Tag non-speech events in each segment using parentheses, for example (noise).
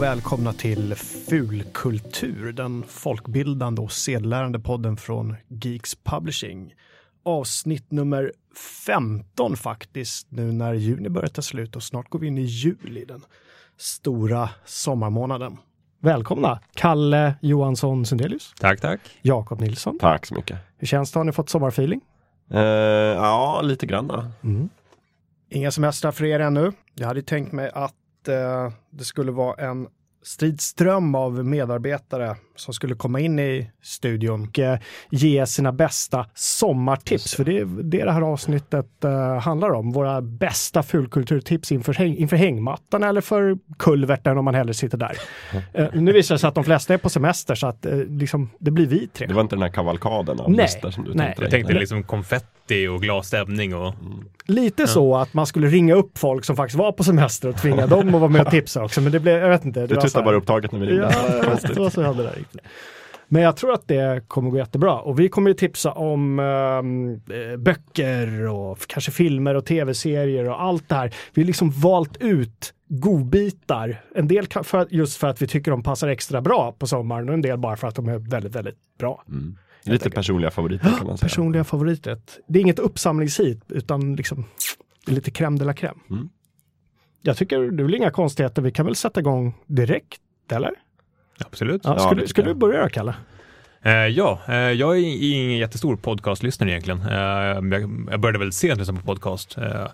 och välkomna till Fulkultur, den folkbildande och sedlärande podden från Geeks Publishing. Avsnitt nummer 15 faktiskt, nu när juni börjar ta slut och snart går vi in i juli, den stora sommarmånaden. Välkomna Kalle Johansson Sundelius. Tack, tack. Jakob Nilsson. Tack så mycket. Hur känns det? Har ni fått sommarfeeling? Uh, ja, lite grann. Mm. Inga semestrar för er ännu. Jag hade tänkt mig att Eh, det skulle vara en stridström av medarbetare som skulle komma in i studion och uh, ge sina bästa sommartips. För det är det det här avsnittet uh, handlar om. Våra bästa fulkulturtips inför, häng, inför hängmattan eller för kulverten om man hellre sitter där. Uh, (laughs) nu visar det sig att de flesta är på semester så att liksom, det blir vi tre. Det var inte den här kavalkaden av Nej. gäster som du Nej. tänkte Jag tänkte liksom konfetti och glad stämning och Lite så att man skulle ringa upp folk som faktiskt var på semester och tvinga dem att vara med och tipsa också. Men det blev, jag vet inte. Det Du var så här- bara upp taget när vi ringde. Ja, jag inte vad som hände där riktigt. Men jag tror att det kommer gå jättebra och vi kommer ju tipsa om ehm, eh, böcker och kanske filmer och tv-serier och allt det här. Vi har liksom valt ut godbitar. En del för, just för att vi tycker de passar extra bra på sommaren och en del bara för att de är väldigt, väldigt bra. Mm. Lite personliga favoriter kan man säga. Personliga favoriter. Det är inget uppsamlingshit utan liksom lite crème de la crème. Mm. Jag tycker det är väl inga konstigheter. Vi kan väl sätta igång direkt, eller? Absolut. Ja, det skulle tycker du börja Kalle? Eh, ja, eh, jag är ingen jättestor podcastlyssnare egentligen. Eh, jag, jag började väl sent lyssna på podcast. Eh,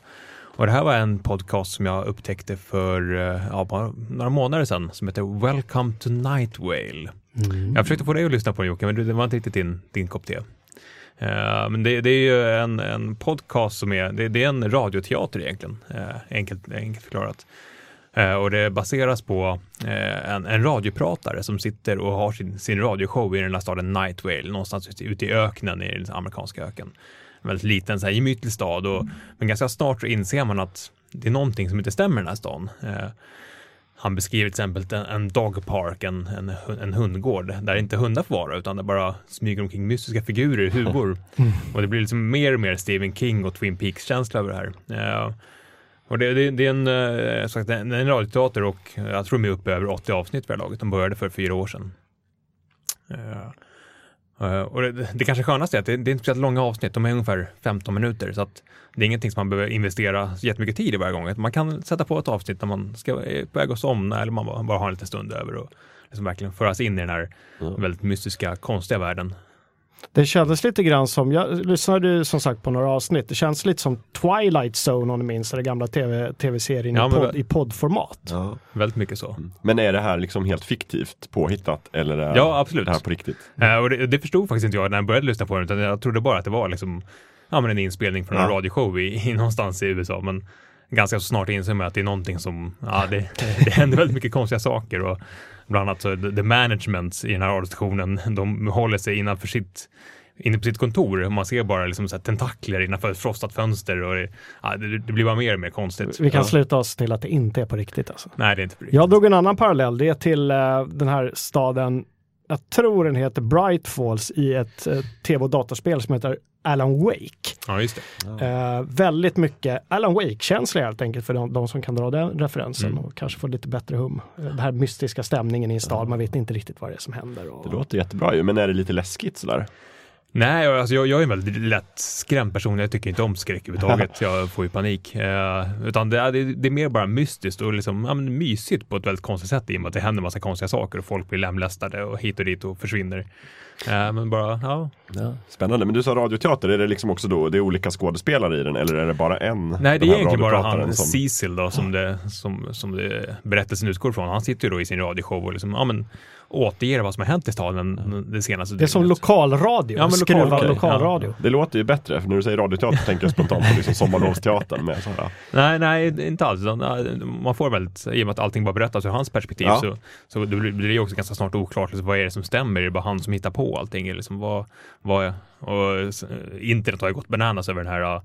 och det här var en podcast som jag upptäckte för eh, ja, bara några månader sedan som heter Welcome to Night Whale. Jag försökte få dig att lyssna på den Jocke, men du- det var inte riktigt din, din kopp te. Eh, men det, det är ju en, en podcast som är, det, det är en radioteater egentligen, eh, enkelt, enkelt förklarat. Eh, och det baseras på eh, en, en radiopratare som sitter och har sin, sin radioshow i den här staden Night Vale, någonstans ute, i öknen i den amerikanska öken. En väldigt liten, så här, gemytlig stad, och, men ganska snart så inser man att det är någonting som inte stämmer i den här stan. Eh, han beskriver till exempel en, en dog park, en, en, en hundgård, där inte hundar får vara, utan det bara smyger omkring mystiska figurer i huvor. (laughs) Och det blir liksom mer och mer Stephen King och Twin Peaks-känsla över det här. Eh, och det, det, det är en, eh, sagt, en, en radioteater och jag tror de är uppe över 80 avsnitt här laget. De började för fyra år sedan. Eh, eh, och det, det kanske skönaste är att det, det är inte speciellt långa avsnitt, de är ungefär 15 minuter. Så att det är ingenting som man behöver investera jättemycket tid i varje gång. Man kan sätta på ett avsnitt när man ska, är på väg att somna eller man bara, bara har en liten stund över och liksom verkligen föras in i den här Ja. väldigt mystiska, konstiga världen. Det kändes lite grann som, jag lyssnade som sagt på några avsnitt, det känns lite som Twilight Zone om ni minns den gamla TV, tv-serien Ja, i, men podd, väl- i poddformat. Ja. Väldigt mycket så. Mm. Men är det här liksom helt fiktivt påhittat eller är Ja, absolut. det här på riktigt? Eh, och det, det förstod faktiskt inte jag när jag började lyssna på den, utan jag trodde bara att det var liksom, ja, men en inspelning från en Ja. radioshow i, i någonstans i USA. Men ganska så snart inser man att det är någonting som, ja, (laughs) det, det händer väldigt mycket konstiga saker. Och bland annat så the, management i den här radiostationen, de håller sig innanför sitt inne på sitt kontor man ser bara liksom så tentakler innanför ett frostat fönster och det, ja, det, blir bara mer och mer konstigt. Vi kan ja. sluta oss till att det inte är på riktigt alltså. Nej, det är inte på riktigt. Jag drog en annan parallell, det är till eh, den här staden, jag tror den heter Bright Falls i ett uh, tv och dataspel som heter Alan Wake. Ja, just det. Eh, väldigt mycket Alan Wake-känsla helt enkelt för de, de som kan dra den referensen Mm. och kanske få lite bättre hum. Eh, Den här mystiska stämningen i en stad, man vet inte riktigt vad det är som händer. Och... Det låter jättebra ju, men är det lite läskigt sådär? Nej, alltså jag, jag är en väldigt lätt skrämd person. Jag tycker inte om skräck överhuvudtaget. (laughs) Jag får ju panik. Eh, utan det är, det, är mer bara mystiskt och liksom, ja, men mysigt på ett väldigt konstigt sätt i och med att det händer massa konstiga saker och folk blir lemlästade och hit och dit och försvinner. Eh, men bara, ja. Spännande, men du sa radioteater, är det liksom också då, det är olika skådespelare i den eller är det bara en? Nej, det är egentligen bara han som- Cecil då som, det, som, som det, berättelsen utgår från. Han sitter ju då i sin radioshow och liksom, ja men återger vad som har hänt i staden det senaste Det är som lokalradio, Ja, men lokal- okej, lokalradio. Det låter ju bättre, för när du säger radioteater tänker jag spontant på liksom sommarlovsteatern med. Nej, nej, inte alls. Man får väldigt, i och med att allting bara berättas ur hans perspektiv, Ja. så, så det blir det också ganska snart oklart liksom, vad är det som stämmer. Är det bara han som hittar på allting? Eller Liksom, vad, vad och internet har ju gått bananas över den här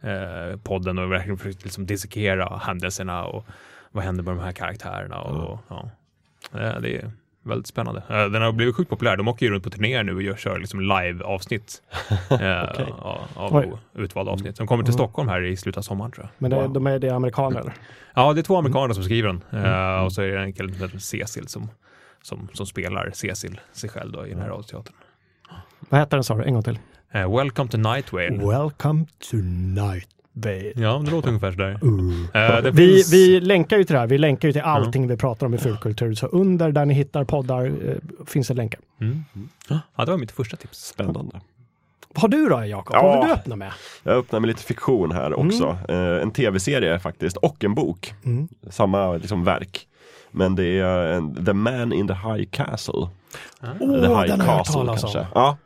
eh, podden och verkligen försökt liksom, dissekera händelserna och vad händer med de här karaktärerna. Och, ja. Eh, Det är väldigt spännande. Eh, Den har blivit sjukt populär. De åker ju runt på turnéer nu och gör, kör liksom live-avsnitt. (laughs) eh, av- Av Oj. utvalda avsnitt. De kommer till Stockholm här i slutet av sommaren tror jag. Men det, Wow. de är det amerikaner? Ja, det är två amerikaner som skriver den. Eh, Och så är det en kille som heter Cecil som, som, som spelar Cecil, sig själv då, i den här radioteatern. Vad heter den sa du? En gång till. Eh, Welcome to Night Vale. Welcome to Night Vale. Ja, det låter ungefär sådär. Uh. Det Vi, finns- vi länkar ju till det här. Vi länkar ju till allting vi pratar om i fulkultur. Så under där ni hittar poddar eh, finns det länkar. Mm. Ja, det var mitt första tips. Spännande. Vad har du då Jakob? Ja. Vad vill du öppna med? Jag öppnar med lite fiktion här också. Eh, en tv-serie faktiskt och en bok. Mm. Samma liksom verk. Men det är en, The Man in the High Castle. Åh, The High Castle talas om. Ja.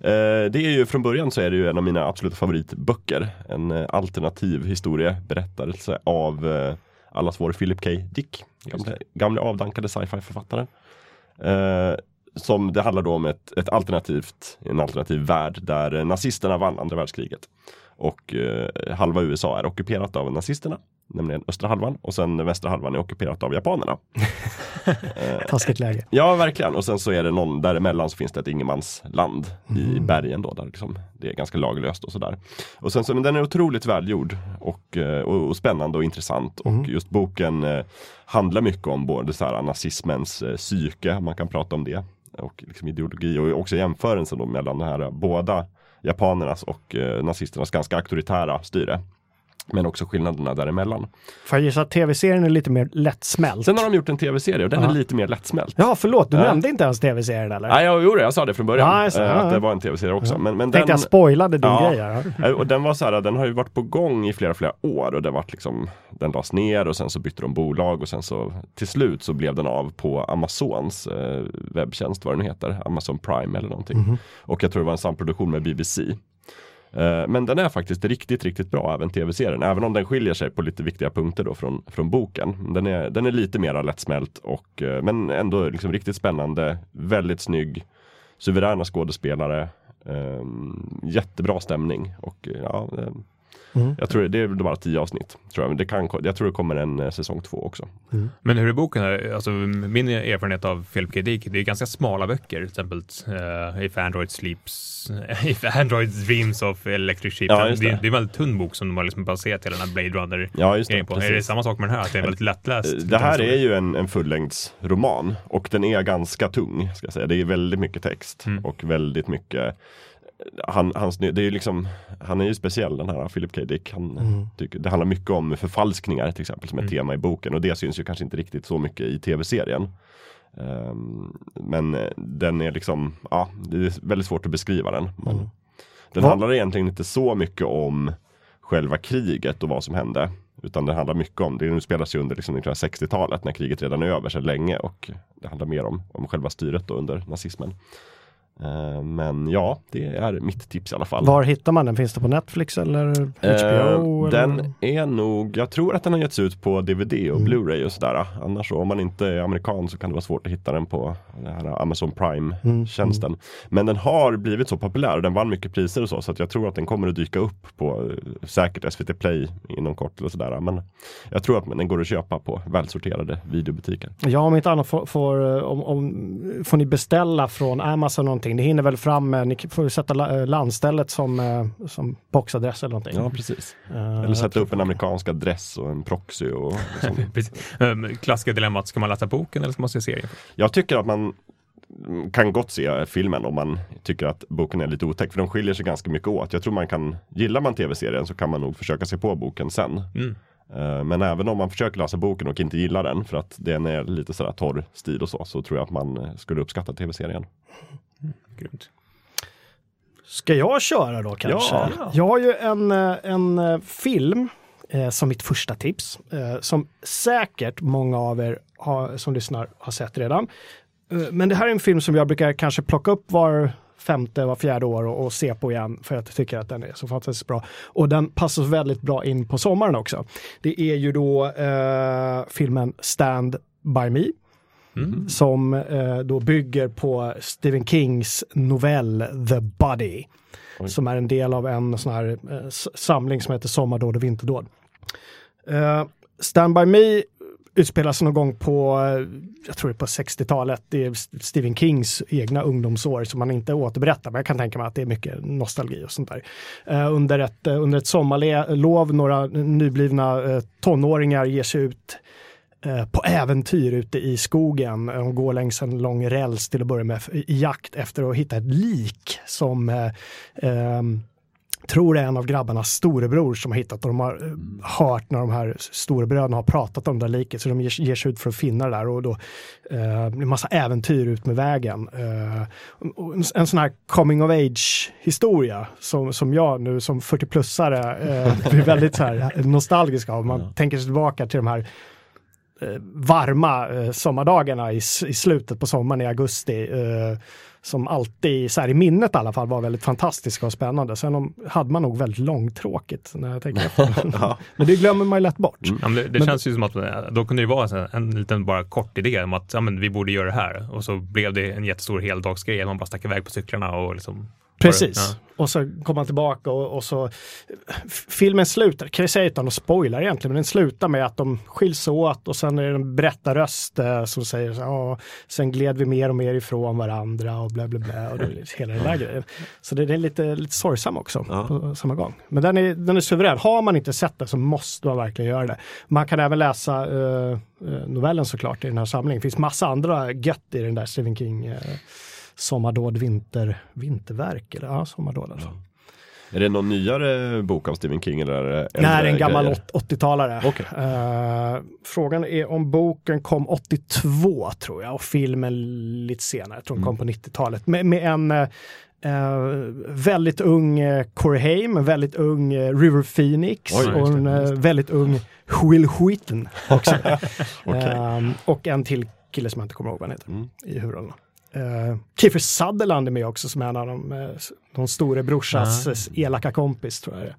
Eh, det är ju från början så är det ju en av mina absoluta favoritböcker. En eh, alternativ historieberättelse av eh, allas vår Philip K. Dick. Gamle, gamle avdankade sci-fi författaren. Eh, som det handlar då om ett, ett alternativt, en alternativ värld där nazisterna vann andra världskriget. Och eh, halva USA är ockuperat av nazisterna, nämligen östra halvan. Och sen västra halvan är ockuperat av japanerna. (laughs) Taskigt läge. Ja, verkligen. Och sen så är det någon däremellan så finns det ett ingenmansland i bergen då, där liksom det är ganska laglöst och sådär. Och sen så, men den är otroligt välgjord och, eh, och, och spännande och intressant. Och just boken eh, handlar mycket om både så här, nazismens eh, psyke, man kan prata om det, och liksom ideologi och också jämförelsen då mellan de här båda japanernas och eh, nazisternas ganska auktoritära styre. Men också skillnaderna däremellan. Får jag gissa att tv-serien är lite mer lättsmält? Sen har de gjort en tv-serie och den Ja. är lite mer lättsmält. Ja, förlåt, du Ja. nämnde inte ens tv-serien eller? Nej, jag gjorde det. Jag sa det från början. Eh, Ja, att det var en tv-serie också. Men, men Tänkte den, jag spoilade din Ja. grej här. eh, och den var så här, den har ju varit på gång i flera, flera år och det varit liksom, den lades ner och sen så bytte de bolag och sen så till slut så blev den av på Amazons eh, webbtjänst, vad den nu heter, Amazon Prime eller någonting. Mhm. Och jag tror det var en samproduktion med BBC. Eh, men den är faktiskt riktigt, riktigt bra, även tv-serien. Även om den skiljer sig på lite viktiga punkter då från, från boken. Den är, den är lite mer lättsmält, och, eh, men ändå liksom riktigt spännande. Väldigt snygg, suveräna skådespelare. Ehm, jättebra stämning. Och, eh, ja, Mm. Jag tror det, det är bara tio avsnitt. Tror jag. Men det kan, jag tror det kommer en eh, säsong två också. Men hur är boken? Alltså, min erfarenhet av Philip K. Dick, det är ganska smala böcker. Till exempel eh, If Android Sleeps, (laughs) If Android Dreams of Electric Sheep. Ja, just det. det. Det, är en väldigt tunn bok som de har liksom baserat hela den här Blade Runner Ja, just det. på. Är det precis. samma sak med den här? Att det är väldigt lättläst? Eh, Det här är ju en, en fullängdsroman och den är ganska tung. Ska jag säga. Det är väldigt mycket text Mm. och väldigt mycket han, hans, det är ju liksom, han är ju speciell den här Philip K. Dick. Han, Mm. tycker, det handlar mycket om förfalskningar till exempel som ett Mm. tema i boken och det syns ju kanske inte riktigt så mycket i tv-serien. Ehm, men eh, den är liksom, ja, det är väldigt svårt att beskriva den. Men Mm. Den Vad- handlar egentligen inte så mycket om själva kriget och vad som hände. Utan det handlar mycket om, det nu spelas ju under liksom 1960-talet när kriget redan är över sedan länge och det handlar mer om, om själva styret då under nazismen. Eh, men ja, det är mitt tips i alla fall. Var hittar man den? Finns det på Netflix eller HBO? Eh, eller? den är nog, jag tror att den har getts ut på DVD och Mm. Blu-ray och sådär. Annars så, om man inte är amerikan så kan det vara svårt att hitta den på den här Amazon Prime-tjänsten. Mm. Men den har blivit så populär och den vann mycket priser och så, så jag tror att den kommer att dyka upp på eh, säkert SVT Play inom kort eller sådär. Men jag tror att den går att köpa på välsorterade videobutiker. Ja, om inte annat får, får, eh, om, om, får ni beställa från Amazon någonting. Det hinner väl fram, eh, ni får sätta eh, landstället som, eh, som boxadress eller någonting. Ja, precis. Eh, Eller sätta upp en amerikansk adress och en proxy och. Um, (laughs) klassiska dilemmat, ska man läsa boken eller ska man se serien? Jag tycker att man kan gott se filmen om man tycker att boken är lite otäck. För de skiljer sig ganska mycket åt. Jag tror man kan, gillar man tv-serien så kan man nog försöka se på boken sen. Mm. Men även om man försöker läsa boken och inte gillar den för att den är lite sådär torr stil och så, så tror jag att man skulle uppskatta tv-serien. Grymt. Ska jag köra då kanske? Ja. Jag har ju en, eh, en eh, film eh, som mitt första tips eh, som säkert många av er har, som lyssnar har sett redan. Eh, men det här är en film som jag brukar kanske plocka upp var femte, var fjärde år och, och se på igen för att jag tycker att den är så fantastiskt bra. Och den passar väldigt bra in på sommaren också. Det är ju då eh, filmen Stand By Me Mm. som eh, då bygger på Stephen Kings novell The Body. Oj. Som är en del av en sån här eh, samling som heter Sommardåd och vinterdåd. Eh, Stand By Me utspelar sig någon gång på, eh, jag tror det är på 60-talet, det är Stephen Kings egna ungdomsår som man inte återberättar, men jag kan tänka mig att det är mycket nostalgi och sånt där. Uh, under, ett, uh, under ett sommarlov, några nyblivna uh, tonåringar ger sig ut på äventyr ute i skogen. De går längs en lång räls till att börja med i jakt efter att hitta ett lik som um, tror det är en av grabbarnas storebror som har hittat och de har eh, hört när de här storebröderna har pratat om det där liket så de ger, ger sig ut för att finna det där och då eh, blir massa äventyr ut med vägen. Eh, en sån här coming of age historia som, som jag nu som 40-plussare eh, (laughs) blir väldigt så här nostalgisk av. Man ja. tänker sig tillbaka till de här eh, varma eh, sommardagarna i, i slutet på sommaren i augusti som alltid, så här i minnet i alla fall, var väldigt fantastiska och spännande. Sen hade man nog väldigt långtråkigt när jag tänker (laughs) efter. ja. Men det glömmer man ju lätt bort. Mm. Ja, det, det känns ju som att då kunde det vara en, en liten bara kort idé om att ja, men vi borde göra det här och så blev det en jättestor heldagsgrej. Man bara stack iväg på cyklarna och liksom Precis. Ja. Och så kommer han tillbaka och, och, så filmen slutar, kan jag säga utan att spoila egentligen, men den slutar med att de skiljs åt och sen är det en berättarröst eh, som säger så ja, sen gled vi mer och mer ifrån varandra och bla bla bla och det, hela den där grejen. Så det, det är lite, lite sorgsam också ja. på samma gång. Men den är, den är suverän. Har man inte sett det så måste man verkligen göra det. Man kan även läsa uh, novellen såklart i den här samlingen. Det finns massa andra gött i den där Stephen King uh, Sommardåd, vinter, vinterverk. Eller, ja, sommardåd alltså. Är det någon nyare bok av Stephen King? Eller är det Nej, en gammal 80-talare. Okay. Uh, frågan är om boken kom 82 tror jag och filmen lite senare. Jag tror den kom mm. på 90-talet. Med, med en Uh, väldigt ung uh, Corey Haim, en väldigt ung uh, River Phoenix Oj, och en uh, väldigt ung Will Wheaton också. (laughs) okay. uh, och en till kille som jag inte kommer ihåg vad han heter mm. i huvudrollen. Uh, Kiefer Sutherland är med också som är en av de, uh, de store brorsas uh, elaka kompis tror jag det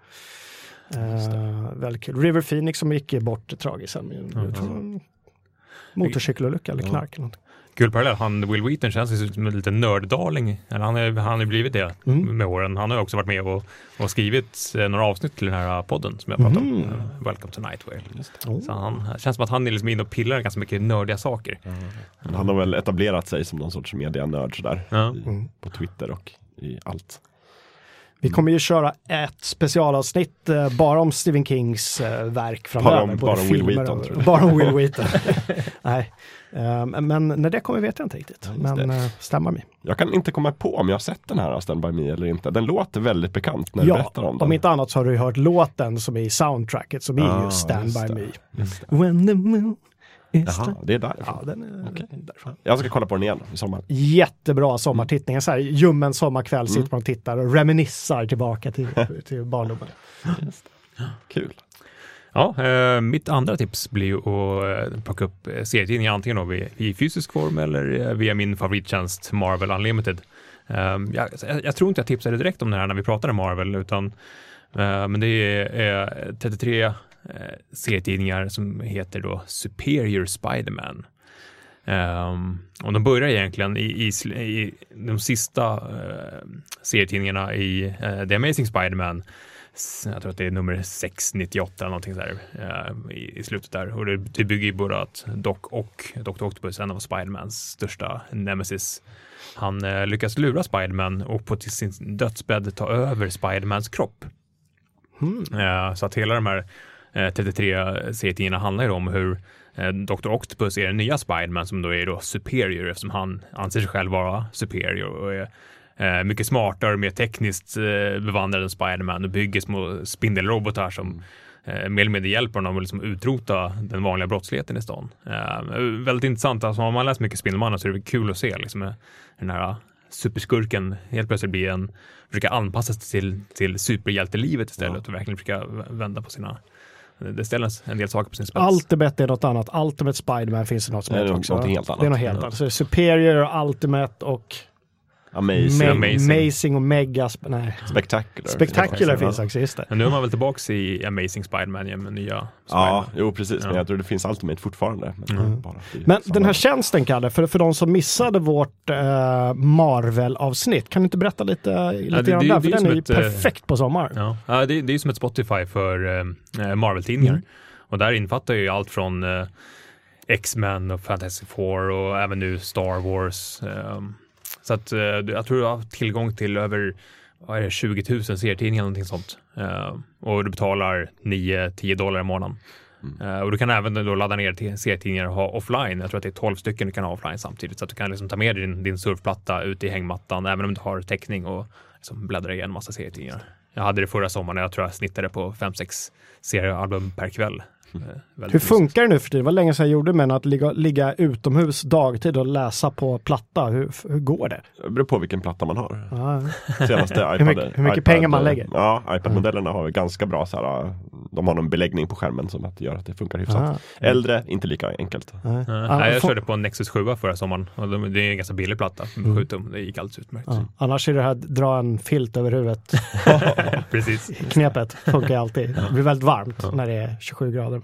uh, Väldigt kul. River Phoenix som gick bort tragiskt. Mm. Motorcykelolycka eller knark. Eller något. Kul parallell, han Will Wheaton känns som en liten nörddarling. Han har ju blivit det mm. med åren. Han har också varit med och, och skrivit eh, några avsnitt till den här podden som jag pratade mm. om. Uh, Welcome to Night Vale. Oh. Så han känns som att han är liksom inne och pillar ganska mycket nördiga saker. Mm. Han har väl etablerat sig som någon sorts medianörd sådär. Ja. I, på Twitter och i allt. Vi kommer ju köra ett specialavsnitt eh, bara om Stephen Kings eh, verk framöver. Bara om, (laughs) bara om Will Wheaton. Och, bara om Will Wheaton. Nej. Um, men när det kommer vet jag inte riktigt. Ja, men uh, stämmer mig. Jag kan inte komma på om jag har sett den här Stand By Me eller inte. Den låter väldigt bekant när ja, du berättar om den. Om inte annat så har du hört låten som är i soundtracket som är ah, just Stand By Me. When the moon Jaha, det är därifrån? Ja, den är okay. därifrån. Jag ska kolla på den igen i sommar. Jättebra sommartittning. En så här ljummen sommarkväll mm. sitter man och tittar och reminissar tillbaka till, (laughs) till barndomen. Kul. Ja, eh, mitt andra tips blir ju att eh, plocka upp eh, serietidningar antingen då i fysisk form eller eh, via min favorittjänst Marvel Unlimited. Eh, jag, jag, tror inte jag tipsade direkt om det här när vi pratade Marvel, utan eh, men det är 33 eh, serietidningar som heter då Superior Spiderman. Um, och de börjar egentligen i, i, i de sista uh, serietidningarna i uh, The Amazing Spiderman. Jag tror att det är nummer 698 eller någonting där uh, i, i, slutet där. Och det, det bygger ju både att Doc och Dr. Octopus, en av Spidermans största nemesis, han lyckas lura Spiderman och på till sin dödsbädd ta över Spidermans kropp. Mm. så att hela de här 33 eh, serietidningarna handlar ju om hur eh, Dr. Octopus är den nya Spiderman som då är då superior eftersom han anser sig själv vara superior och är eh, mycket smartare och mer tekniskt bevandrad än Spiderman och bygger små spindelrobotar som mer eller mindre hjälper honom att liksom utrota den vanliga brottsligheten i stan. väldigt intressant, alltså, har man läst mycket Spindelmannen så är det kul att se liksom, den här superskurken helt plötsligt blir en, försöka anpassa sig till, till superhjältelivet istället ja. och verkligen försöka vända på sina det ställs en del saker på sin spets. Ultimate är något annat. Ultimate Spiderman finns det något som heter också. Helt annat. Det är något helt annat. Så Superior, Ultimate och Amazing. amazing. amazing och mega, nej. Spectacular. Spectacular finns också, just det. Men nu är man väl tillbaka i Amazing Spiderman igen med nya. Ja, jo precis, ja. men jag tror det finns Ultimate fortfarande. Men, mm. men den här tjänsten, Kalle, för, för de som missade vårt uh, Marvel-avsnitt, kan du inte berätta lite, lite ja, det, grann där? För den är ju ett, eh, perfekt på sommar. Ja, ja det, det är som ett Spotify för uh, Marvel-tidningar. Mm. Och där infattar ju allt från uh, X-Men och Fantastic Four och även nu Star Wars. Um, så att uh, jag tror du har tillgång till över vad är det, 20 000 serietidningar eller någonting sånt. Uh, och du betalar 9-10 dollar i månaden. Mm. Uh, och du kan även då ladda ner serietidningar och ha offline. Jag tror att det är 12 stycken du kan ha offline samtidigt. Så att du kan liksom ta med din, din surfplatta ut i hängmattan även om du har täckning och liksom bläddra igenom massa serietidningar. Jag hade det förra sommaren jag tror jag snittade på 5-6 seriealbum per kväll. Eh, Hur funkar det nu för tiden? Det var länge sedan jag gjorde men att ligga, ligga utomhus dagtid och läsa på platta. Hur, hur går det? Det beror på vilken platta man har. Ah. Senaste (laughs) iPad, hur mycket, hur mycket iPad, pengar man lägger? Ja, iPad-modellerna har ganska bra så här, de har någon beläggning på skärmen som att gör att det funkar hyfsat. Ah. Äldre, inte lika enkelt. Ah. Ah, jag körde på en Nexus 7 förra sommaren och det är en ganska billig platta, mm. 7 tum. Det gick alldeles utmärkt. Annars är det här dra en filt över huvudet. (laughs) Precis. Knepet funkar alltid. Det blir väldigt varmt när det är 27 grader.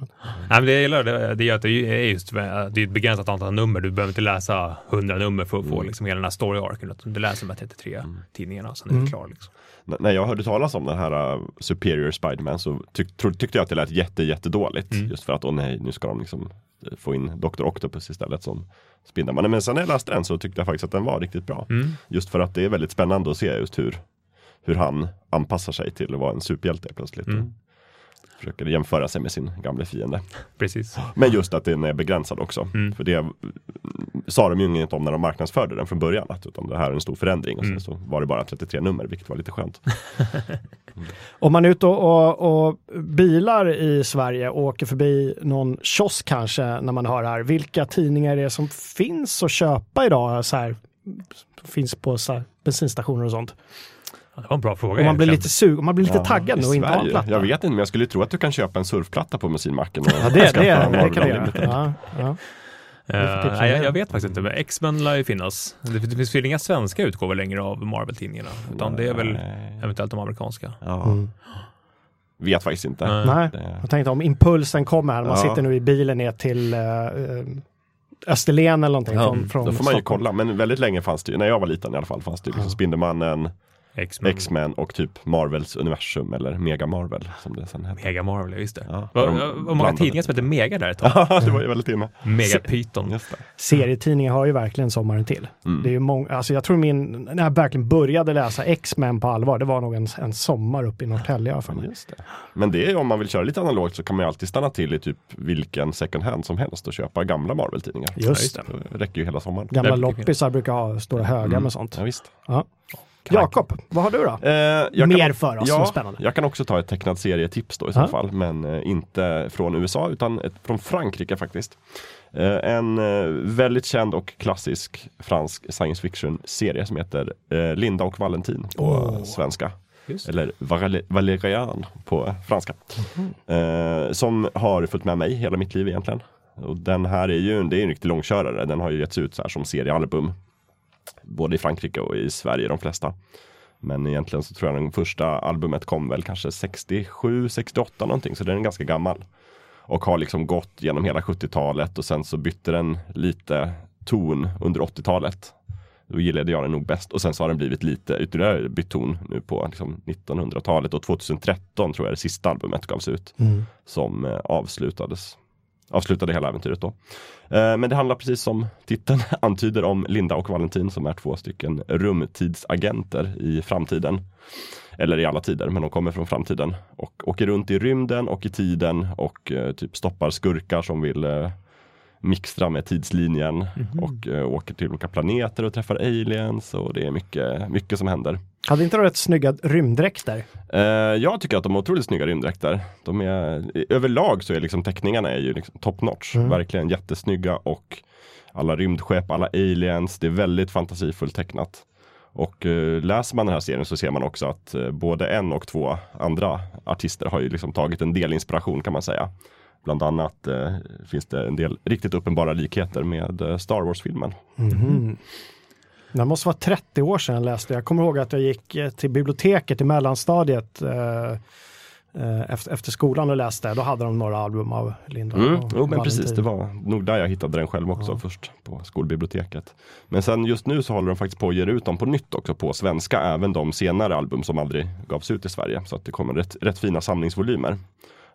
Nej, men det jag gillar det, det är att det är just det är ett begränsat antal nummer. Du behöver inte läsa 100 nummer för att få mm. liksom hela den här story arken. Du läser de här 33 mm. tidningarna, sen är mm. klar. Liksom. När jag hörde talas om den här uh, Superior Spiderman så tyck, tyckte jag att det lät jätte, jättedåligt. Mm. Just för att, åh nej, nu ska de liksom få in Dr. Octopus istället som Spindelmannen. Men sen när jag läste den så tyckte jag faktiskt att den var riktigt bra. Mm. Just för att det är väldigt spännande att se just hur, hur han anpassar sig till att vara en superhjälte plötsligt. Mm försöker jämföra sig med sin gamla fiende. Precis. Men just att den är begränsad också. Mm. För det sa de ju inget om när de marknadsförde den från början. Att, utan det här är en stor förändring. Och mm. så var det bara 33 nummer, vilket var lite skönt. mm. (laughs) Om man är ute och, och, och, bilar i Sverige och åker förbi någon kiosk kanske när man hör här. Vilka tidningar är det som finns att köpa idag? Så här, finns på så här, bensinstationer och sånt. Det var en bra fråga. Och man blir lite sug man blir lite ja, taggad och inte ha en platta. Jag vet inte, men jag skulle tro att du kan köpa en surfplatta på bensinmacken. Ja, det, det, det kan du göra. Ja, ja. Uh, nej, jag, jag, vet faktiskt inte, men X-Men lär ju finnas. Det, det finns väl inga svenska utgåvor längre av Marvel-tidningarna, utan det är väl eventuellt de amerikanska. Ja. Mm. Vet faktiskt inte. Nej, nej. jag tänkte om impulsen kommer här, man ja. sitter nu i bilen ner till uh, Österlen eller någonting. Ja, från, från då får man ju kolla, men väldigt länge fanns det ju, när jag var liten i alla fall, fanns det ju liksom Spindelmannen, X-Men och typ Marvels universum eller Mega Marvel som det sen hette. Mega Marvel, just det. Ja, var, var många tidningar som hette Mega där ett tag? Ja, (laughs) det var ju väldigt inne. Mega Python. Serietidningar har ju verkligen sommaren till. Mm. Det är ju många, alltså jag tror min, när jag verkligen började läsa X-Men på allvar, det var nog en, en sommar uppe i Norrtälje för mig. Just det. Men det är om man vill köra lite analogt så kan man ju alltid stanna till i typ vilken second hand som helst och köpa gamla Marvel-tidningar. Just det. Det räcker ju hela sommaren. Gamla loppisar brukar ha stora högar mm. med sånt. Ja, visst. Ja. Jakob, vad har du då? Eh, Mer kan, för oss ja, spännande. Jag kan också ta ett tecknad serietips då i så fall, men eh, inte från USA utan ett, från Frankrike faktiskt. Eh, en eh, väldigt känd och klassisk fransk science fiction serie som heter eh, Linda och Valentin på oh. svenska. Eller Valerian på franska. Mm. som har följt med mig hela mitt liv egentligen. Och den här är ju det är en riktig långkörare. Den har ju getts ut så här som seriealbum både i Frankrike och i Sverige de flesta. Men egentligen så tror jag den första albumet kom väl kanske 67, 68 någonting, så den är ganska gammal. Och har liksom gått genom hela 70-talet och sen så bytte den lite ton under 80-talet. Då gillade jag den nog bäst och sen så har den blivit lite ytterligare bytt ton nu på liksom 1900-talet och 2013 tror jag det sista albumet gavs ut. Mm. Som eh, avslutades avslutade hela äventyret då. Eh, men det handlar precis som titeln (laughs) antyder om Linda och Valentin som är två stycken rumtidsagenter i framtiden. Eller i alla tider, men de kommer från framtiden och åker runt i rymden och i tiden och eh, typ stoppar skurkar som vill eh, eh, mixtra med tidslinjen mm -hmm. och uh, åker till olika planeter och träffar aliens och det är mycket, mycket som händer. Hade inte de rätt snygga rymddräkter? Uh, jag tycker att de har otroligt snygga rymddräkter. De är, överlag så är liksom teckningarna är ju liksom top notch, mm. verkligen jättesnygga och alla rymdskepp, alla aliens, det är väldigt fantasifullt tecknat. Och uh, läser man den här serien så ser man också att uh, både en och två andra artister har ju liksom tagit en del inspiration kan man säga. Bland annat eh, finns det en del riktigt uppenbara likheter med eh, Star Wars-filmen. Mm. Det måste vara 30 år sedan jag läste. Jag kommer ihåg att jag gick eh, till biblioteket i mellanstadiet eh, eh, efter, efter skolan och läste. Då hade de några album av Linda mm. och Jo, men precis. Det var nog där jag hittade den själv också ja. först på skolbiblioteket. Men sen just nu så håller de faktiskt på att ge ut dem på nytt också på svenska. Även de senare album som aldrig gavs ut i Sverige. Så att det kommer rätt, rätt fina samlingsvolymer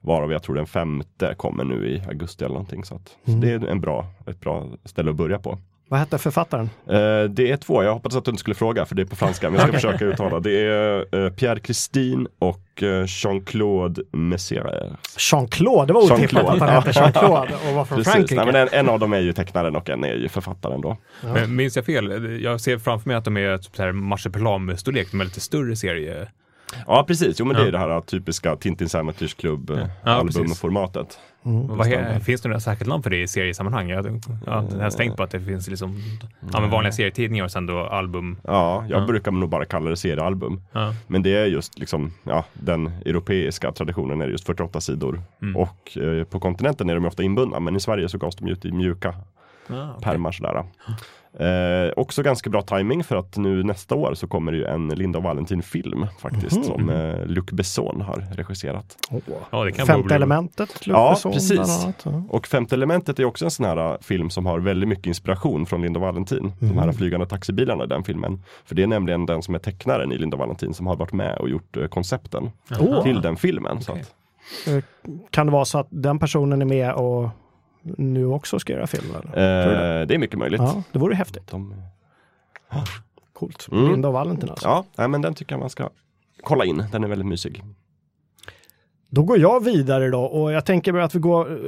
Varav jag tror den femte kommer nu i augusti eller någonting. Så, att, Mm. så det är en bra, ett bra ställe att börja på. Vad hette författaren? Eh, det är två, jag hoppades att du inte skulle fråga för det är på franska, men jag ska (laughs) försöka uttala. Det är eh, Pierre Christine och eh, Jean-Claude Messier. Jean-Claude, det var otippat Jean-Claude. att han hette Jean-Claude och var från Precis, Frankrike. Nej, men en, en av dem är ju tecknaren och en är ju författaren då. Men minns jag fel? Jag ser framför mig att de är typ marsipalamstorlek, de är lite större serie. Ja precis, jo men det är Ja. det här typiska Tintin Sammeters klubb eh, Ja, albumformatet. He- finns det några särskilt namn för det i seriesammanhang? Jag, jag har tänkt på att det finns liksom ja, men vanliga serietidningar och sen då album. Ja, jag Ja. brukar nog bara kalla det seriealbum. Ja. Men det är just liksom, ja, den europeiska traditionen är just 48 sidor. Mm. Och eh, på kontinenten är de ofta inbundna, men i Sverige så gavs de ut i mjuka Ah, okej. pärmar sådär. Eh, också ganska bra timing för att nu nästa år så kommer det ju en Linda och Valentin-film faktiskt Mhm. som eh, Luc Besson har regisserat. Ja, det kan vara Femte elementet, Luc Ja, Besson, precis. Ja. Och Femte elementet är också en sån här uh, film som har väldigt mycket inspiration från Linda och Valentin. De här Mhm. flygande taxibilarna i den filmen. För det är nämligen den som är tecknaren i Linda och Valentin som har varit med och gjort eh, koncepten Åh. till den filmen. Så Okej. att, Kan det vara så att den personen är med och nu också ska göra film? Eller? Eh, det är mycket möjligt. Ja, det vore häftigt. De, Coolt. Mm. Linda och Valentin alltså. ja, nej, men den tycker jag man ska kolla in. Den är väldigt mysig. Då går jag vidare då och jag tänker att vi går eh,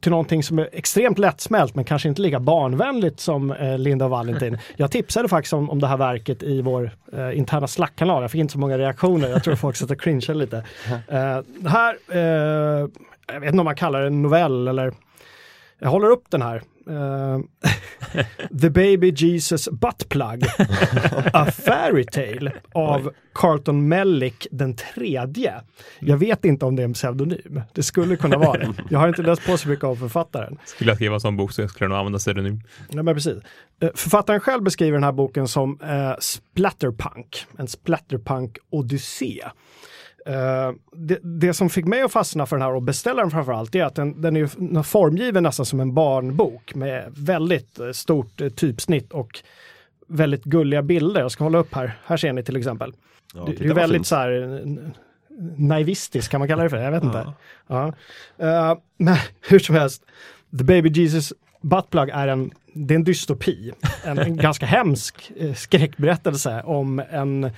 till någonting som är extremt lättsmält men kanske inte lika barnvänligt som eh, Linda och Valentin. (laughs) Jag tipsade faktiskt om, om det här verket i vår eh, interna Slack-kanal. Jag fick inte så många reaktioner. Jag tror folk satt och cringeade lite. (laughs) Eh, här, eh, jag vet inte om man kallar det en novell eller jag håller upp den här. Eh, (laughs) The Baby Jesus Butt Plug. A Fairy Tale av Carlton Mellick den tredje. Jag vet inte om det är en pseudonym. Det skulle kunna vara det. Jag har inte läst på så mycket av författaren. Skulle jag skriva en sån bok så skulle jag nog använda pseudonym. Ja, men precis. Eh, Författaren själv beskriver den här boken som eh, splatterpunk, en splatterpunk-odyssé. Eh, det, det som fick mig att fastna för den här och beställa den framförallt är att den, den är formgiven nästan som en barnbok med väldigt eh, stort eh, typsnitt och väldigt gulliga bilder. Jag ska hålla upp här. Här ser ni till exempel. Ja, det, det är väldigt fint. så här naivistisk, kan man kalla det för? Jag vet inte. Ja. Eh, men (laughs) hur som helst, The Baby Jesus Buttplug är en, det är en dystopi. En, en (laughs) ganska hemsk skräckberättelse om en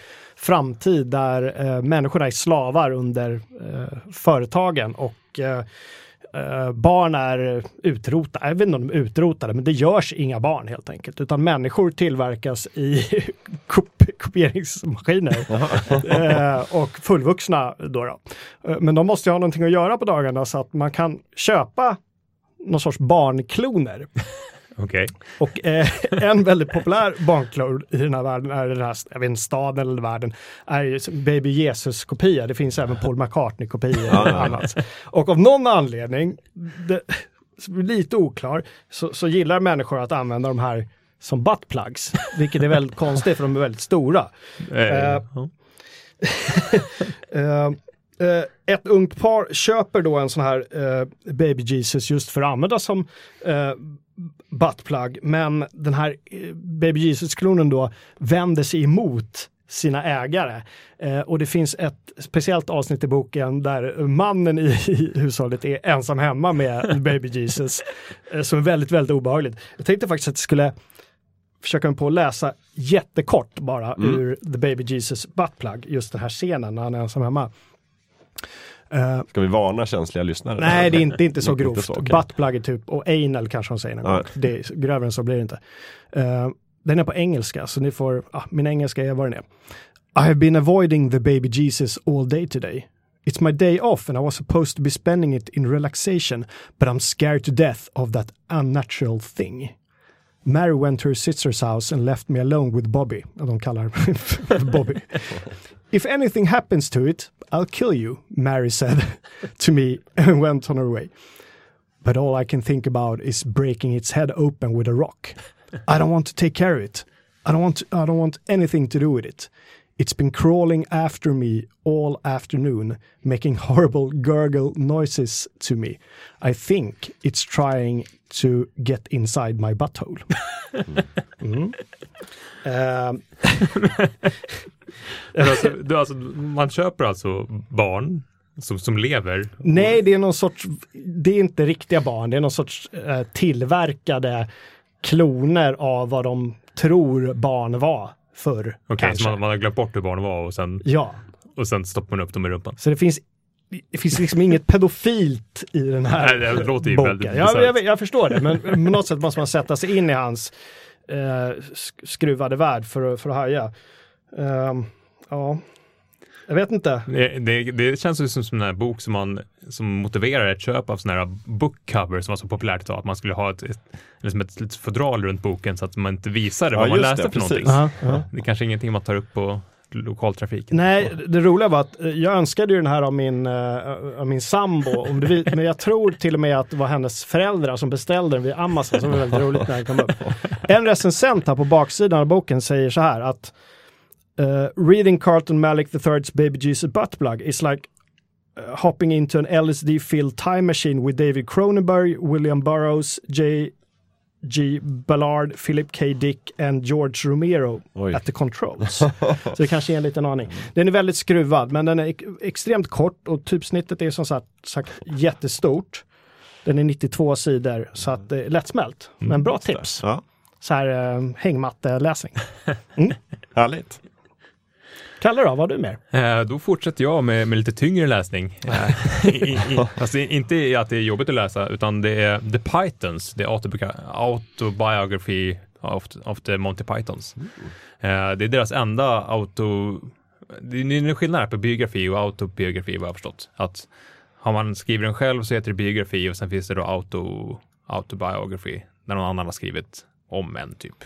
framtid där eh, människorna är slavar under eh, företagen och eh, eh, barn är utrotade. Jag vet inte om de är utrotade, men det görs inga barn helt enkelt, utan människor tillverkas i (laughs) kop kopieringsmaskiner (laughs) eh, och fullvuxna då. då. Eh, Men de måste ju ha någonting att göra på dagarna så att man kan köpa någon sorts barnkloner. Okej. Och eh, (laughs) en väldigt populär barnklon i den här världen, är den här, jag vet staden eller världen, är ju Baby Jesus-kopia. Det finns även Paul McCartney-kopior och annat. Och av någon anledning, det, lite oklar, så, så gillar människor att använda de här som buttplugs, vilket är väldigt konstigt för de är väldigt stora. Eh, ja. (laughs) Eh, eh, ett ungt par köper då en sån här eh, Baby Jesus just för att använda som uh, buttplug. Men den här eh, Baby Jesus-klonen då vänder sig emot sina ägare. Eh, och det finns ett speciellt avsnitt i boken där mannen i, i hushållet är ensam hemma med Baby Jesus. Eh, som är väldigt, väldigt obehagligt. Jag tänkte faktiskt att jag skulle försöka mig på att läsa jättekort bara ur The Baby Jesus Buttplug, just den här scenen när han är ensam hemma. Ska vi varna känsliga lyssnare? nej, det är inte, inte så Inte grovt. så, okej. Buttplug typ, och anal kanske de säger någon gång. Det grövre än så blir det inte. Eh, den är på engelska, så ni får, ah, min engelska är vad den är. I have been avoiding the baby Jesus all day today. It's my day off and I was supposed to be spending it in relaxation, but I'm scared to death of that unnatural thing. Mary went to her sister's house and left me alone with Bobby. De kallar (laughs) Bobby. If anything happens to it, I'll kill you, Mary said (laughs) to me and went on her way. But all I can think about is breaking its head open with a rock. I don't want to take care of it. I don't want to, I don't want anything to do with it. It's been crawling after me all afternoon, making horrible gurgle noises to me. I think it's trying to get inside my butthole. (laughs) Mm. (laughs) Men alltså, du, alltså, man köper alltså barn som, som lever? Nej, det är någon sorts, det är inte riktiga barn, det är någon sorts eh, tillverkade kloner av vad de tror barn var förr. Okej, kanske. så man, man har glömt bort hur barn var och sen, Ja, och sen stoppar man upp dem i rumpan. så det finns det finns liksom inget pedofilt i den här Nej, det låter ju boken. väldigt Ja, bisarrt. jag, jag förstår det, men på något sätt måste man sätta sig in i hans eh, sk- skruvade värld för, att- för att haja. Ehm, ja, jag vet inte. Det, det, det känns ju som, som en bok som, man, som motiverar ett köp av sådana här bookcover som var så populärt idag. Att man skulle ha ett, ett, liksom ett litet fodral runt boken så att man inte visade Ja, vad man läste det, för precis. någonting. Ja, ja. Det är kanske ingenting man tar upp på lokaltrafiken. Nej, det roliga var att eh, jag önskade ju den här av min, eh, av min sambo, men jag tror till och med att det var hennes föräldrar som beställde den via Amazon, som var väldigt roligt när den kom upp. (laughs) En recensent här på baksidan av boken säger så här att eh, reading Carlton Malik III's Baby Jesus Buttplug is like uh, hopping into an LSD-filled time machine with David Cronenberg, William Burroughs, J. G. Ballard, Philip K. Dick and George Romero Oj. at the controls. (laughs) Så det kanske är en liten aning. Den är väldigt skruvad, men den är ex- extremt kort och typsnittet är som sagt, sagt jättestort. Den är 92 sidor, så att det är lättsmält. Men bra tips. Ja, Så här eh, hängmatteläsning. (laughs) härligt. Kalle då, vad har du mer? Eh, då fortsätter jag med, med lite tyngre läsning. (laughs) Eh, i, i, är inte att det är jobbigt att läsa, utan det är The Pythons, autobiogra- autobiography of, of the Monty Pythons. Eh, det är deras enda auto... Det är en skillnad här på biografi och autobiografi vad jag har förstått. Att har man skrivit den själv så heter det biografi och sen finns det då auto, autobiography, när någon annan har skrivit om en typ.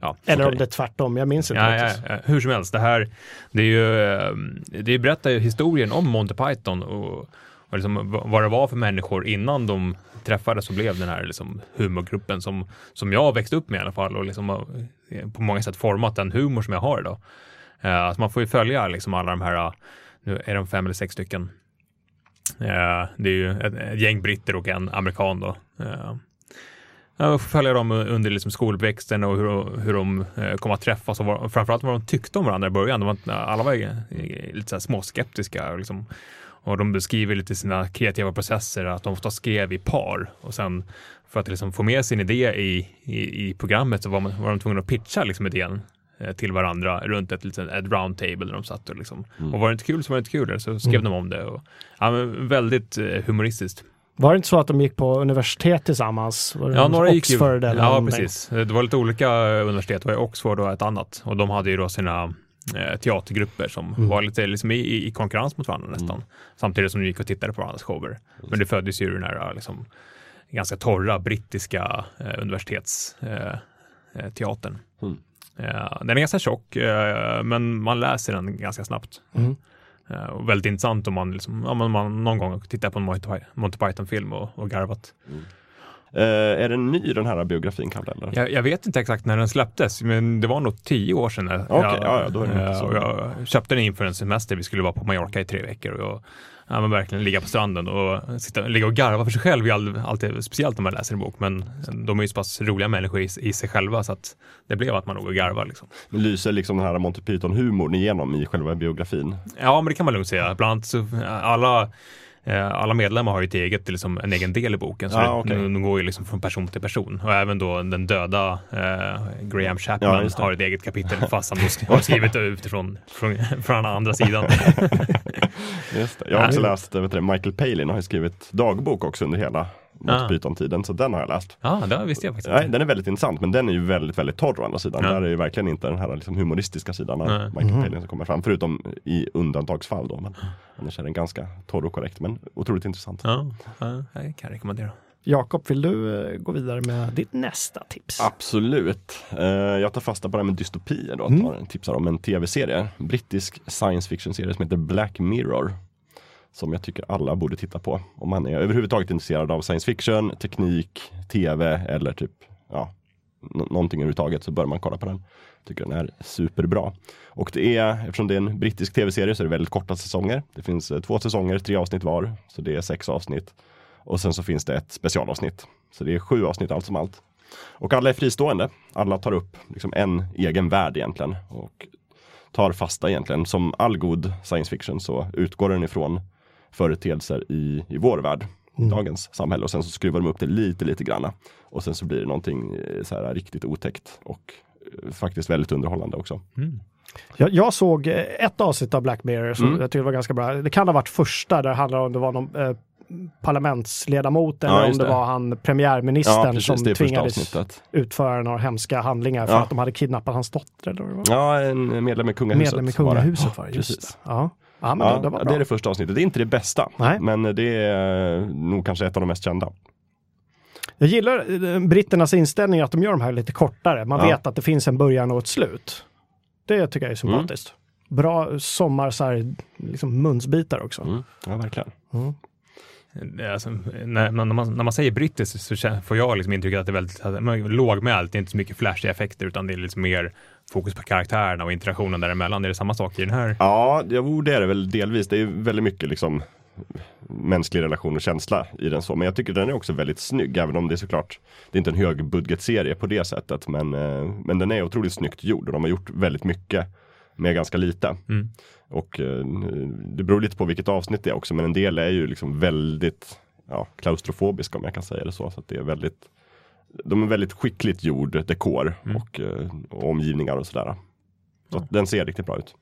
Ja, Eller om okej. det är tvärtom, jag minns inte Ja, ja, hur som helst, det här det är ju, eh, det berättar ju historien om Monty Python och, och liksom vad det var för människor innan de träffades och blev den här liksom humorgruppen som, som jag har växt upp med i alla fall och liksom eh, på många sätt format den humor som jag har idag. Uh, alltså man får ju följa liksom alla de här, nu är de fem eller sex stycken. Det är ju ett, ett gäng britter och en amerikan då. Ja, får följa dem under liksom skolväxten och hur, hur de eh, kom att träffas och vad, framförallt vad de tyckte om varandra i början. De var, alla var eh, lite så småskeptiska. Och, liksom, och de beskriver lite sina kreativa processer, att de ofta skrev i par. Och sen för att liksom få med sin idé i, i, i programmet så var, man, var de tvungna att pitcha liksom idén eh, till varandra runt ett, litet, ett round table där de satt och liksom. Och var det inte kul så var det inte kul, så skrev de om det. Och, ja, väldigt humoristiskt. Var det inte så att de gick på universitet tillsammans? Var det Ja, några gick ju, eller ja någonting? precis. Det var lite olika universitet, det var Oxford och ett annat. Och de hade ju då sina eh, teatergrupper som Mm. var lite liksom i, i konkurrens mot varandra nästan. Samtidigt som de gick och tittade på varandras shower. Men det föddes ju den här liksom, ganska torra brittiska eh, universitetsteatern. Eh, teatern. Mm. Eh, den är ganska tjock, eh, men man läser den ganska snabbt. Mm. Eh, och väldigt intressant om man, liksom, ja, man någon gång tittar på en Monty Py- Monty Python-film och, och garvat. Eh, är den ny den här biografin Kalle? Eller? Jag, jag vet inte exakt när den släpptes, men det var nog tio år sedan. jag- Okej, ja, ja, då är det och jag köpte den inför en semester. Vi skulle vara på Mallorca i tre veckor och jag, ja, men verkligen ligga på stranden och sitta, ligga och garva för sig själv är all- alltid speciellt när man läser en bok. Men de är ju så pass roliga människor i, i sig själva så att det blev att man låg och garvade. Liksom. Lyser liksom den här Monty Python-humorn igenom i själva biografin? Ja, men det kan man lugnt säga. Bland annat så, alla alla medlemmar har ju ett eget, liksom, en egen del i boken, så Ja, det, okej. de, går ju liksom från person till person. Och även då den döda eh, Graham Ja, Chapman det. har ett eget kapitel, (laughs) fast han då har skrivit det utifrån från, från andra sidan. (laughs) Jag har också Ja. läst, vet du, Michael Palin har ju skrivit dagbok också under hela Monty Ah. Python-tiden, så den har jag läst. Ja, det visste jag faktiskt Nej, den är väldigt intressant, men den är ju väldigt, väldigt torr å andra sidan. Ja. Där är ju verkligen inte den här liksom, humoristiska sidan av Nej. Michael Palin som kommer fram, förutom i undantagsfall då. Men annars är den ganska torr och korrekt, men otroligt intressant. Ja, ja, jag kan rekommendera. Jakob, vill du eh, gå vidare med ditt nästa tips? Absolut. Eh, jag tar fasta på det här med dystopier då. Mm. Tar, tipsar om en tv-serie. Brittisk science fiction-serie som heter Black Mirror. Som jag tycker alla borde titta på. Om man är överhuvudtaget intresserad av science fiction, teknik, tv eller typ ja, någonting överhuvudtaget så bör man kolla på den. Tycker den är superbra. Och det är, eftersom det är en brittisk tv-serie så är det väldigt korta säsonger. Det finns eh, två säsonger, tre avsnitt var. Så det är sex avsnitt. Och sen så finns det ett specialavsnitt. Så det är sju avsnitt allt som allt. Och alla är fristående. Alla tar upp liksom en egen värld egentligen. Och tar fasta egentligen. Som all god science fiction så utgår den ifrån företeelser i, i vår värld, Mm. dagens samhälle och sen så skruvar de upp det lite, lite granna. Och sen så blir det någonting eh, så här riktigt otäckt och eh, faktiskt väldigt underhållande också. Mm. Jag, jag såg eh, ett avsnitt av Black Mirror som Mm. jag tyckte var ganska bra. Det kan ha varit första där det handlade om det var någon eh, parlamentsledamot eller Ja, om det. det. var han premiärministern Ja, precis, som tvingades utföra några hemska handlingar för Ja. att de hade kidnappat hans dotter. Eller vad det var. Ja, en medlem i kungahuset. Medlem i var det. kungahuset var det, just Precis. det. Ja. Ja, men Ja, det, det det är det första avsnittet. Det är inte det bästa, Nej. men det är nog kanske ett av de mest kända. Jag gillar eh, britternas inställning att de gör de här lite kortare. Man Ja. vet att det finns en början och ett slut. Det tycker jag är sympatiskt. Bra sommar, så här, liksom munsbitar också. Mm. Ja, verkligen. Mm. Eh, alltså, när, när, man, när man säger brittiskt så får jag liksom intrycket att det är väldigt lågmält, det är inte så mycket flashiga effekter utan det är liksom mer fokus på karaktärerna och interaktionen däremellan. Är det samma sak i den här? Ja, jo, det är det väl delvis. Det är väldigt mycket liksom mänsklig relation och känsla i den så. Men jag tycker den är också väldigt snygg, även om det är såklart, det är inte en högbudgetserie på det sättet. Men, eh, men den är otroligt snyggt gjord och de har gjort väldigt mycket med ganska lite. Mm. Och eh, det beror lite på vilket avsnitt det är också, men en del är ju liksom väldigt ja, klaustrofobiska om jag kan säga det så. så att det är väldigt, de är väldigt skickligt gjord dekor Mm. och, eh, och omgivningar och sådär. Så att den ser riktigt bra ut.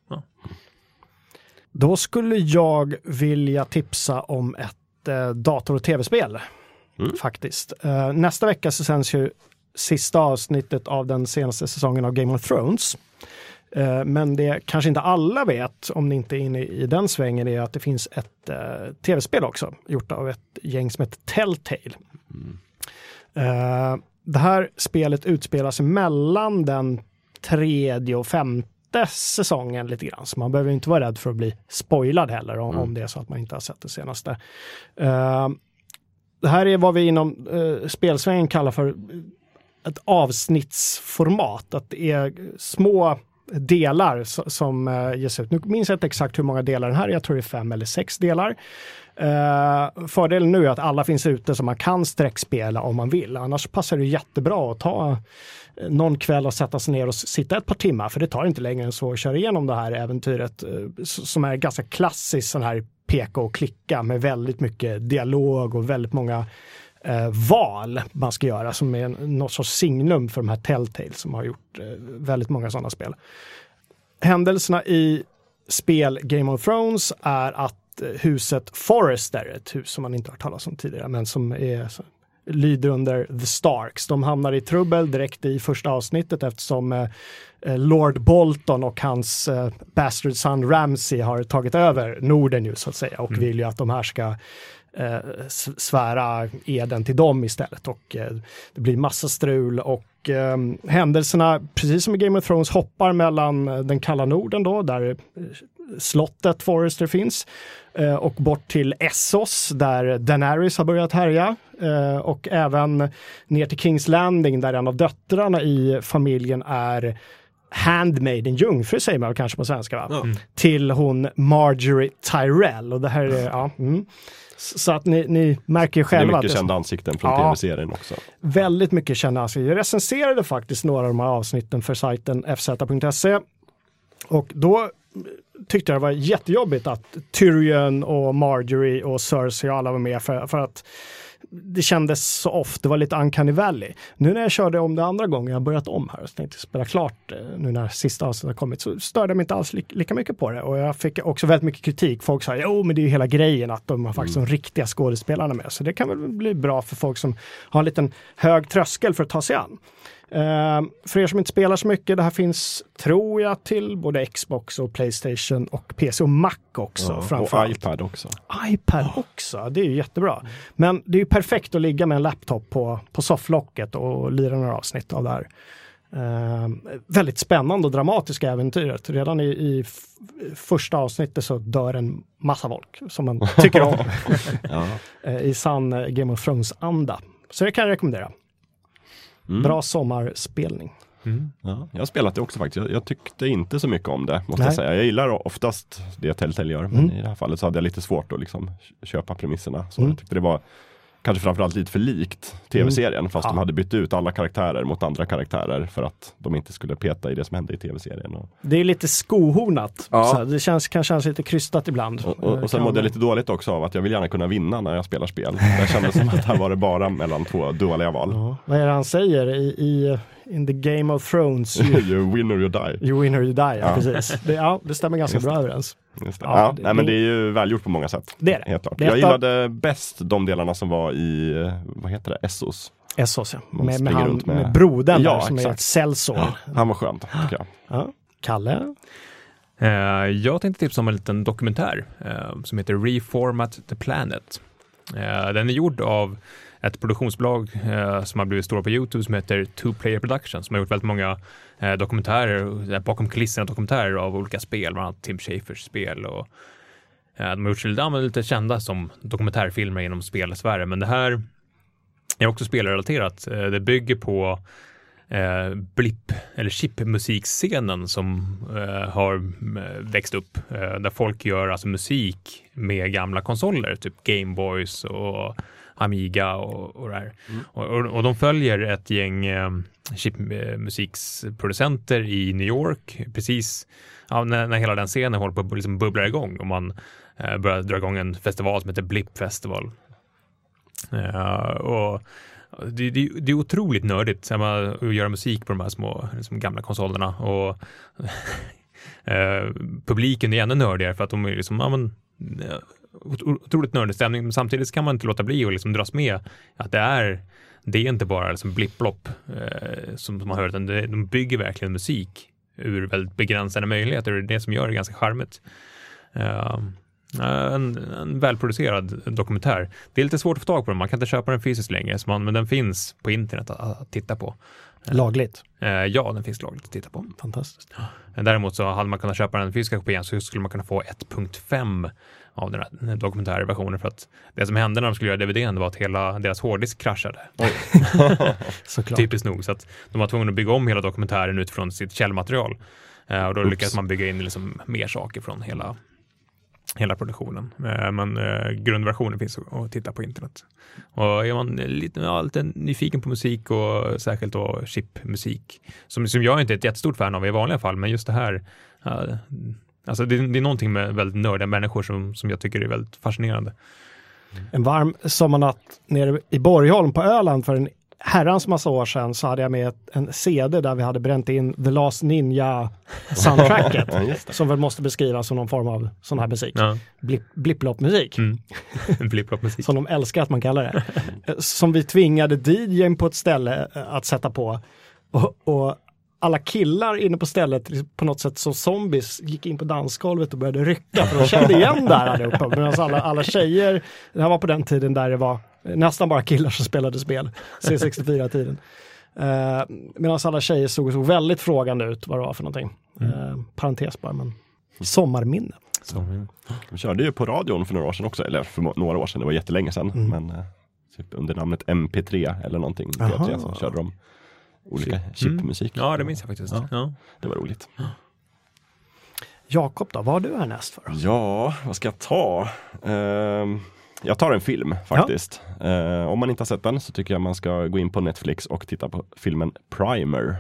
Då skulle jag vilja tipsa om ett eh, dator och tv-spel. Mm. Faktiskt. Eh, nästa vecka så sänds ju sista avsnittet av den senaste säsongen av Game of Thrones. Eh, men det kanske inte alla vet, om ni inte är inne i den svängen, är att det finns ett eh, tv-spel också, gjort av ett gäng som heter Telltale. Eh, det här spelet utspelar sig mellan den tredje och femte säsongen lite grann, så man behöver inte vara rädd för att bli spoilad heller om, Mm. om det är så att man inte har sett det senaste. Det här är vad vi inom spelsvängen kallar för ett avsnittsformat, att det är små delar som eh, ges ut. Nu minns jag inte exakt hur många delar den här är, jag tror det är fem eller sex delar. Eh, fördelen nu är att alla finns ute så man kan sträckspela om man vill. Annars passar det jättebra att ta eh, någon kväll och sätta sig ner och sitta ett par timmar, för det tar inte längre än så att köra igenom det här äventyret som är ganska klassiskt sån här peka och klicka med väldigt mycket dialog och väldigt många eh, val man ska göra som är något sorts signum för de här Telltale som har gjort eh, väldigt många sådana spel. Händelserna i spel Game of Thrones är att eh, huset Forrester, ett hus som man inte har talas om tidigare, men som är, så- lyder under The Starks. De hamnar i trubbel direkt i första avsnittet eftersom eh, eh, Lord Bolton och hans eh, bastard son Ramsay har tagit över Norden ju så att säga och vill ju att de här ska eh, svära eden till dem istället och eh, det blir massa strul och eh, händelserna, precis som i Game of Thrones, hoppar mellan den kalla Norden då, där slottet Forrester finns, och bort till Essos där Daenerys har börjat härja och även ner till Kings Landing där en av döttrarna i familjen är handmaiden, jungfru säger man kanske på svenska va? Ja. Till hon Marjorie Tyrell och det här är, ja. Mm. Så att ni, ni märker ju Det är själva att mycket det kända ansikten från Ja. tv-serien också. väldigt mycket kända ansikten. Jag recenserade faktiskt några av de här avsnitten för sajten fz.se och då tyckte jag det var jättejobbigt att Tyrion och Marjorie och Cersei och alla var med för, för att det kändes så ofta, det var lite uncanny valley. Nu när jag körde om det andra gången, jag har börjat om här, så tänkte spela klart eh, nu när sista avsnittet har kommit, så störde jag mig inte alls li lika mycket på det. Och jag fick också väldigt mycket kritik. Folk sa, jo men det är ju hela grejen att de har faktiskt de riktiga skådespelarna med. Så det kan väl bli bra för folk som har en liten hög tröskel för att ta sig an. Eh, för er som inte spelar så mycket, det här finns, tror jag, till både Xbox och Playstation och PC och Mac också. Ja, framförallt och iPad också. iPad också, det är ju jättebra. Men det är ju perfekt att ligga med en laptop på, på sofflocket och lira några avsnitt av det här. Eh, väldigt spännande och dramatiska äventyret. Redan i, i första avsnittet så dör en massa folk som man tycker om (laughs) Ja. (laughs) eh, i sann eh, Game of Thrones-anda. Så det kan jag rekommendera. Mm. Bra sommarspelning. Mm. Ja, jag har spelat det också faktiskt. Jag, jag tyckte inte så mycket om det, måste Nej. jag säga. Jag gillar oftast det Telltale gör, men Mm. i det här fallet så hade jag lite svårt att liksom köpa premisserna. Så Mm. Jag tyckte det var kanske framförallt lite för likt tv-serien fast Ja. de hade bytt ut alla karaktärer mot andra karaktärer för att de inte skulle peta i det som hände i tv-serien. Det är lite skohornat. Ja. Det känns, kan kännas lite krystat ibland. och, och, och sen mådde jag lite dåligt också av att jag vill gärna kunna vinna när jag spelar spel. Det kändes som att här var det bara mellan två dåliga val. Ja. Vad är det han säger i, i In the Game of Thrones? You, (laughs) you win or you die. you win or you die. Ja, Ja. precis. Det, ja, det stämmer ganska Just bra överens. Just det. Ja, Ja, det- nej, men det- det är ju välgjort på många sätt. Det är det. Helt klart. Det är Jag gillade bäst de delarna som var i, vad heter det, Essos. Essos ja. Man Med, med, han, med... med- brodern Ja, där som är exakt. ett cellsår. Han var skön, (gasps) tycker jag. Ja. Kalle? Eh, jag tänkte tipsa om en liten dokumentär eh, som heter Reformat the Planet. Eh, den är gjord av ett produktionsbolag eh, som har blivit stora på Youtube som heter Two Player Production som har gjort väldigt många eh, dokumentärer, eh, bakom kulisserna dokumentärer av olika spel, bland annat Tim Schafers spel och eh, de har gjort sig lite, ja, lite kända som dokumentärfilmer inom spelsfären, men det här är också spelrelaterat. Eh, det bygger på eh, blipp eller chipmusikscenen som eh, har eh, växt upp eh, där folk gör alltså musik med gamla konsoler, typ Gameboys och Amiga och, och det här. Och, och, och de följer ett gäng eh, chipmusiksproducenter i New York precis ja, när, när hela den scenen håller på att liksom bubbla igång och man eh, börjar dra igång en festival som heter Blip Festival. Eh, och det, det, det är otroligt nördigt att göra musik på de här små liksom, gamla konsolerna och (laughs) eh, publiken är ännu nördigare för att de är liksom, ja, men, eh, otroligt nördig stämning men samtidigt kan man inte låta bli att liksom dras med att det är det är inte bara liksom blipplopp eh, som, som man hör utan det, de bygger verkligen musik ur väldigt begränsade möjligheter det är det som gör det ganska charmigt. Uh, en, en välproducerad dokumentär. Det är lite svårt att få tag på den, man kan inte köpa den fysiskt längre, man, men den finns på internet att, att titta på. Lagligt. Eh, ja, den finns lagligt att titta på. Fantastiskt. Däremot så hade man kunnat köpa den fysiska kopian så skulle man kunna få 1.5 av den här dokumentärversionen för att det som hände när de skulle göra DVDn var att hela deras hårddisk kraschade. (laughs) Typiskt nog, så att de var tvungna att bygga om hela dokumentären utifrån sitt källmaterial. Eh, och då Oops. lyckades man bygga in liksom mer saker från hela, hela produktionen. Eh, men eh, grundversionen finns att- titta på internet. Och är man lite, ja, lite nyfiken på musik och särskilt då chipmusik, som, som jag inte är ett jättestort fan av i vanliga fall, men just det här, alltså det, det är någonting med väldigt nördiga människor som, som jag tycker är väldigt fascinerande. En varm sommarnatt nere i Borgholm på Öland för en herrans massa år sedan så hade jag med en CD där vi hade bränt in The Last Ninja soundtracket. (laughs) Som väl måste beskrivas som någon form av sån här musik. Ja. Blipp, blipplopp-musik. Mm. (laughs) Blipplopp-musik. Som de älskar att man kallar det. (laughs) Som vi tvingade DJn på ett ställe att sätta på. Och, och alla killar inne på stället liksom på något sätt som zombies gick in på dansgolvet och började rycka för de kände igen det här allihopa. Medan alla, alla tjejer, det här var på den tiden där det var nästan bara killar som spelade spel, C64-tiden. Uh, Medan alla tjejer såg, såg väldigt frågande ut vad det var för någonting. Eh, parentes bara, men sommarminne. Så, De körde ju på radion för några år sedan också, eller för några år sedan, det var jättelänge sedan. Mm. Men eh, typ under namnet MP3 eller någonting, Aha. P3, så körde de olika chipmusik. Ja, det minns jag faktiskt. Ja. Ja. Det var roligt. Jakob då, vad har du härnäst för? Ja, vad ska jag ta? Ehm, jag tar en film faktiskt. Eh, om man inte har sett den så tycker jag man ska gå in på Netflix och titta på filmen Primer.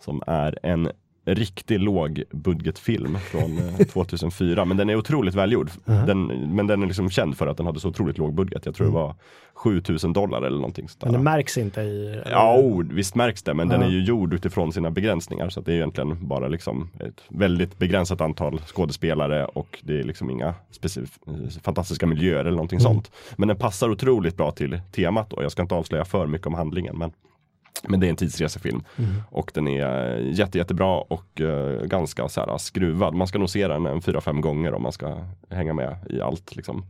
Som är en riktig lågbudgetfilm från eh, (laughs) 2004. Men den är otroligt välgjord. Mhm. Den, men den är liksom känd för att den hade så otroligt låg budget. Jag tror det var 7000 dollar eller någonting. sånt där. Men det märks inte i... Ja, oh, visst märks det, men den Ja. är ju gjord utifrån sina begränsningar. Så det är egentligen bara liksom ett väldigt begränsat antal skådespelare och det är liksom inga specif- fantastiska miljöer eller någonting Mm. sånt. Men den passar otroligt bra till temat och jag ska inte avslöja för mycket om handlingen. Men, men det är en tidsresefilm Mm. och den är jätte, jättebra och eh, ganska så här, skruvad. Man ska nog se den en fyra, fem gånger om man ska hänga med i allt. Liksom.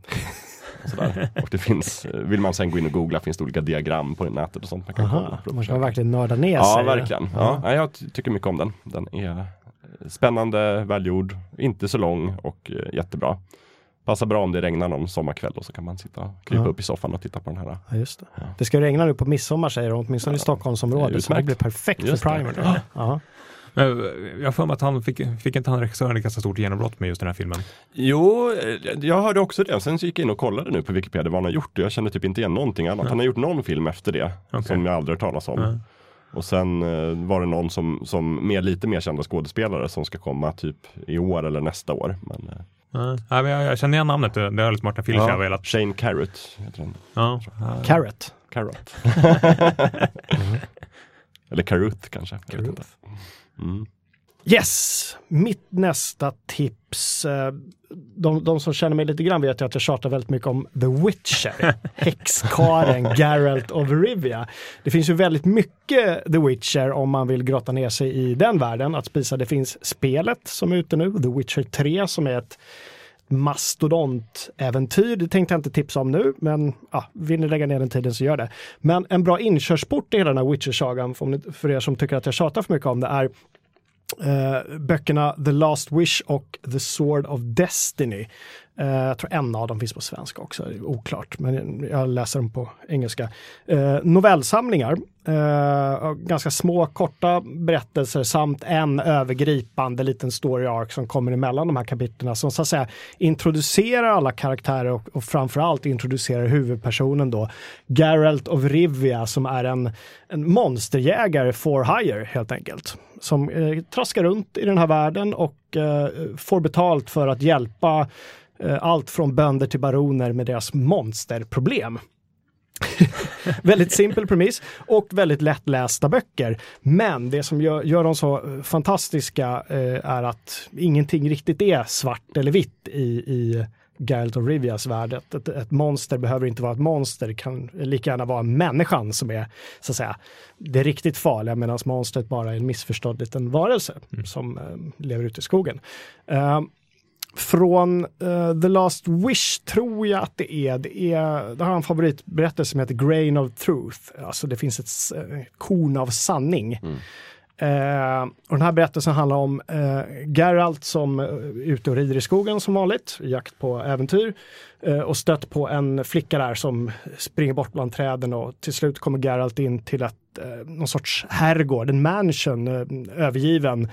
Och, (laughs) det finns, eh, vill man sen gå in och googla finns det olika diagram på nätet och sånt. Man kan Aha, man kan verkligen nörda ner Ja, sig. verkligen. Ja. nej, jag ty- tycker mycket om den. Den är eh, spännande, välgjord, inte så lång och eh, jättebra. Passar bra om det regnar någon sommarkväll och så kan man sitta och krypa Ja. upp i soffan och titta på den här. Ja, just det. Ja. det ska regna nu på midsommar säger de, åtminstone i Ja. Stockholmsområdet. Så det blir perfekt Just för det. primer. Ja. Ja. Men jag för mig att han fick, fick inte han regissören ett ganska stort genombrott med just den här filmen? Jo, eh, jag hörde också det. Sen så gick jag in och kollade nu på Wikipedia vad han har gjort. Jag kände typ inte igen någonting annat. Han har gjort någon film efter det Okej. som jag aldrig hört talas om. Och sen eh, var det någon som, som med lite mer kända skådespelare som ska komma typ i år eller nästa år. Men, Ja, men jag, jag känner igen namnet, det det har lite Martin Filcher ja, velat. Shane Carrot heter han. Ja. Carrot. Carrot. (laughs) eller Carruth kanske. Jag vet inte. Mm. Yes, mitt nästa tips. eh, De, de som känner mig lite grann vet ju att jag tjatar väldigt mycket om The Witcher. (laughs) Häxkaren Geralt of Rivia. Det finns ju väldigt mycket The Witcher om man vill grotta ner sig i den världen. Att spisa, det finns spelet som är ute nu, The Witcher 3 som är ett mastodontäventyr. Det tänkte jag inte tipsa om nu, men ja, vill ni lägga ner den tiden så gör det. Men en bra inkörsport i hela den här Witcher-sagan, för, er som tycker att jag tjatar för mycket om det, är eh, böckerna The Last Wish och The Sword of Destiny. Eh, jag tror en av dem finns på svenska också, det är oklart, men jag läser dem på engelska. Eh, novellsamlingar, eh, ganska små korta berättelser samt en övergripande liten story arc som kommer emellan de här kapitlen som så att säga introducerar alla karaktärer och, och framförallt introducerar huvudpersonen då, Geralt of Rivia som är en, en monsterjägare for hire helt enkelt. Som eh, traskar runt i den här världen och eh, får betalt för att hjälpa eh, allt från bönder till baroner med deras monsterproblem. (laughs) väldigt simpel premiss och väldigt lättlästa böcker. Men det som gör, gör dem så eh, fantastiska eh, är att ingenting riktigt är svart eller vitt i, i Geralt of Rivias värld. Ett, ett, monster behöver inte vara ett monster, det kan lika gärna vara människan som är så att säga det riktigt farliga medan monstret bara är en missförstådd liten varelse som eh, lever ute i skogen. Eh, från eh, The Last Wish tror jag att det är. Det, är, det har en favoritberättelse som heter Grain of Truth. Alltså det finns ett eh, korn av sanning. Eh, och den här berättelsen handlar om eh, Geralt som är ute och rider i skogen som vanligt, i jakt på äventyr. Eh, och stött på en flicka där som springer bort bland träden och till slut kommer Geralt in till ett, eh, någon sorts herrgård, en mansion, eh, övergiven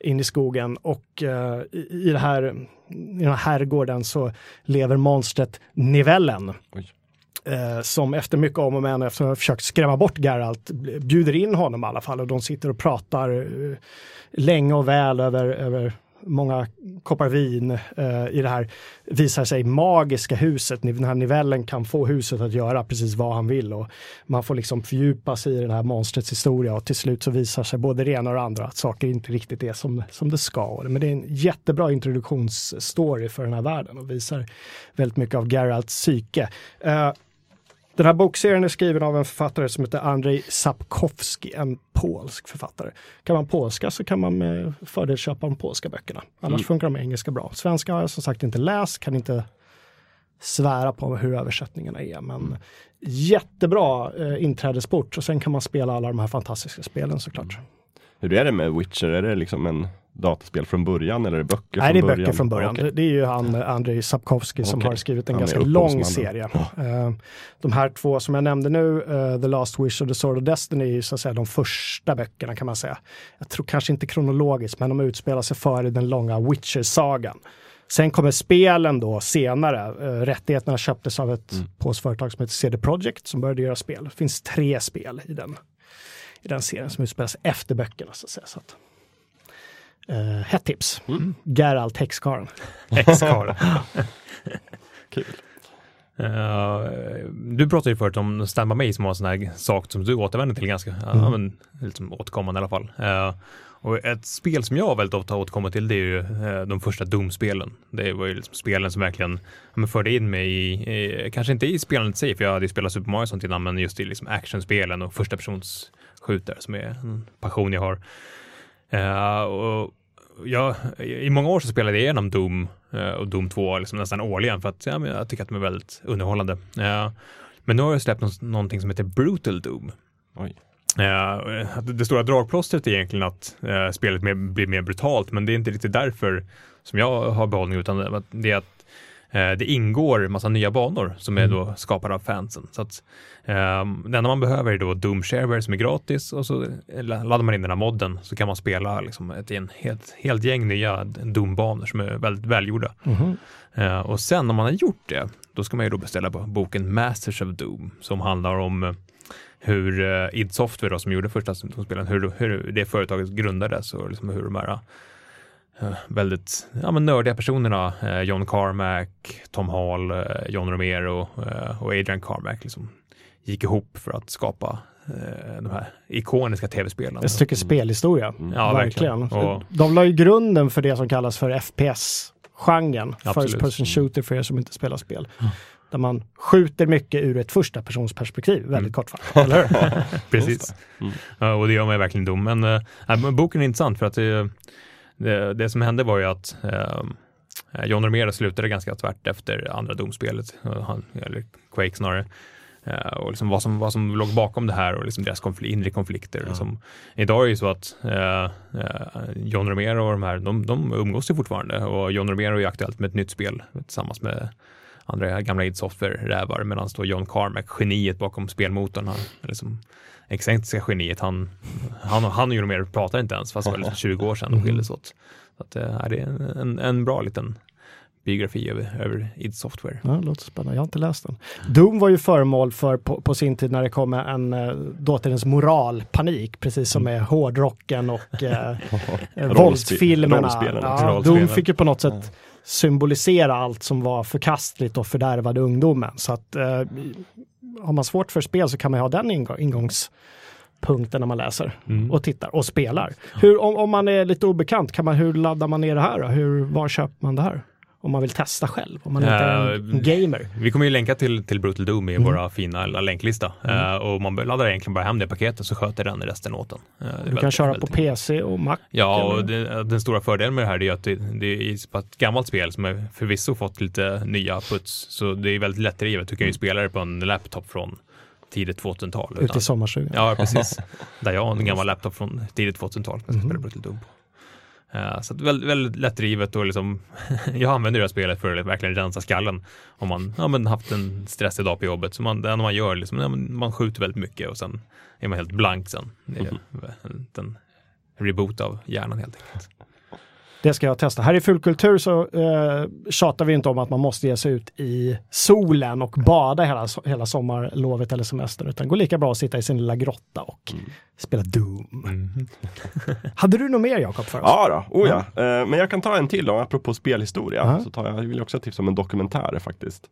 in i skogen och eh, i, i, det här, i den här herrgården så lever monstret Nivellen. Oj. Eh, som efter mycket om och men, efter att ha försökt skrämma bort Geralt, bjuder in honom i alla fall och de sitter och pratar eh, länge och väl över, över många koppar vin eh, i det här visar sig magiska huset. Den här nivellen kan få huset att göra precis vad han vill och man får liksom fördjupa sig i det här monstrets historia och till slut så visar sig både det ena och det andra att saker inte riktigt är som, som det ska. Men det är en jättebra introduktionsstory för den här världen och visar väldigt mycket av Geralts psyke. Eh, den här bokserien är skriven av en författare som heter Andrzej Sapkowski, en polsk författare. Kan man polska så kan man med fördel köpa de polska böckerna. Annars funkar de engelska bra. Svenska har jag som sagt inte läst, kan inte svära på hur översättningarna är. Men jättebra eh, inträdesport och sen kan man spela alla de här fantastiska spelen såklart. Hur är det med Witcher? Är det liksom en dataspel från början eller är det böcker Nej, det är början? böcker från början. Okej. Det, är ju han Andrei Sapkowski som Okej. har skrivit en Han ganska lång serie. Eh, De här två som jag nämnde nu, eh, The Last Wish och The Sword of Destiny, är ju så att säga de första böckerna kan man säga. Jag tror kanske inte kronologiskt, men de utspelar sig före den långa Witcher-sagan. Sen kommer spelen då senare. Eh, Rättigheterna köptes av ett polskt företag som heter CD Projekt som började göra spel. Det finns tre spel i den, i den serien som utspelas efter böckerna. Så att säga. Så att, eh, hett tips. Geralt Häxkarlen. (laughs) Häxkarl. (laughs) Kul. Eh, du pratade ju förut om Stand By Me som var en sån här sak som du återvänder till ganska, ja, men, liksom återkommande i alla fall. Eh, och ett spel som jag väldigt ofta återkommer till det är ju eh, de första Doom-spelen. Det var ju liksom spelen som verkligen ja, men förde in mig i, i, kanske inte i spelandet i sig, för jag hade ju spelat Super Mario och sånt innan, men just i liksom actionspelen och första persons skjutare som är en passion jag har. Eh, och jag, I många år så spelade jag igenom Doom eh, och Doom 2 liksom nästan årligen för att ja, men jag tycker att de är väldigt underhållande. Eh, men nu har jag släppt någonting som heter Brutal Doom. Oj. Eh, det stora dragplåstret är egentligen att eh, spelet blir mer brutalt, men det är inte riktigt därför som jag har behållning, utan det är att eh, det ingår massa nya banor som är då skapade av fansen. Så att, eh, det enda man behöver är då Doom Shareware som är gratis och så laddar man in den här modden så kan man spela liksom ett en helt, helt gäng nya Doom-banor som är väldigt välgjorda. Mhm. Eh, och sen när man har gjort det, då ska man ju då beställa boken Masters of Doom som handlar om hur uh, id Software då, som gjorde första Doom-spelen, hur, hur det företaget grundades och liksom hur de här uh, väldigt ja, men nördiga personerna, uh, John Carmack, Tom Hall, John Romero och Adrian Carmack liksom gick ihop för att skapa de här ikoniska tv-spelen. Ett stycke spelhistoria. Mm. Ja, verkligen. verkligen. Och, de la ju grunden för det som kallas för FPS genren. First person shooter för er som inte spelar spel. Mm. Där man skjuter mycket ur ett första persons perspektiv, väldigt mm. kortfattat, (laughs) eller hur? (laughs) Precis. Mm. Och det gör mig verkligen dum. Men äh, boken är intressant för att det, det, det, som hände var ju att äh, John Romero slutade ganska tvärt efter andra domspelet, han, eller Quake snarare. Uh, och liksom vad, som, vad som låg bakom det här och liksom deras konfl inre konflikter. Ja. Liksom. Idag är det ju så att uh, uh, John Romero och de här, de, de umgås ju fortfarande och John Romero är aktuellt med ett nytt spel tillsammans med andra gamla id Software-rävar medan då John Carmack, geniet bakom spelmotorn, han, liksom, excentriska geniet, han, han, han och John Romero pratar inte ens fast det var (laughs) liksom 20 år sedan de skildes åt. Så att, är det är en, en bra liten biografi över, över id Software. Ja, det låter spännande, jag har inte läst den. Doom var ju föremål för på, på sin tid när det kom en eh, dåtidens moralpanik, precis som med hårdrocken och eh, (laughs) våldsfilmerna. Ja, Doom fick ju på något sätt symbolisera allt som var förkastligt och fördärvade ungdomen. Så att eh, har man svårt för spel så kan man ha den ingångspunkten när man läser mm. och tittar och spelar. Hur, om, om man är lite obekant, kan man, hur laddar man ner det här? Då? Hur, var köper man det här? Om man vill testa själv, om man inte är en, en gamer. Vi kommer ju länka till, till Brutal Doom i mm. våra fina länklista. Mm. Uh, och man laddar egentligen bara hem det paketet så sköter den resten åt den. Uh, du väldigt, kan köra på PC och Mac? Ja, och det, den stora fördelen med det här är att det, det är ett gammalt spel som är förvisso fått lite nya puts. Så det är väldigt lättdrivet. Du kan ju mm. spela det på en laptop från tidigt 2000-tal. Ute i sommarstugan. Ja, precis. (laughs) Där jag har en gammal laptop från tidigt 2000-tal. Jag ska mm. spela Brutal Doom på. Uh, så väldigt, väldigt lättdrivet och liksom, (laughs) jag använder det här spelet för att verkligen rensa skallen. Om man ja, men haft en stressig dag på jobbet. Så man, det enda man gör, liksom, ja, man skjuter väldigt mycket och sen är man helt blank sen. Mm. en, en reboot av hjärnan helt enkelt. Det ska jag testa. Här i Fullkultur så eh, tjatar vi inte om att man måste ge sig ut i solen och bada hela, hela sommarlovet eller semestern, utan det går lika bra att sitta i sin lilla grotta och mm. spela Doom. Mm. (laughs) Hade du något mer Jakob för oss? Ja, då. Oh, ja. ja. Eh, men jag kan ta en till då, apropå spelhistoria. Uh -huh. Så tar jag, jag vill också tipsa om en dokumentär faktiskt.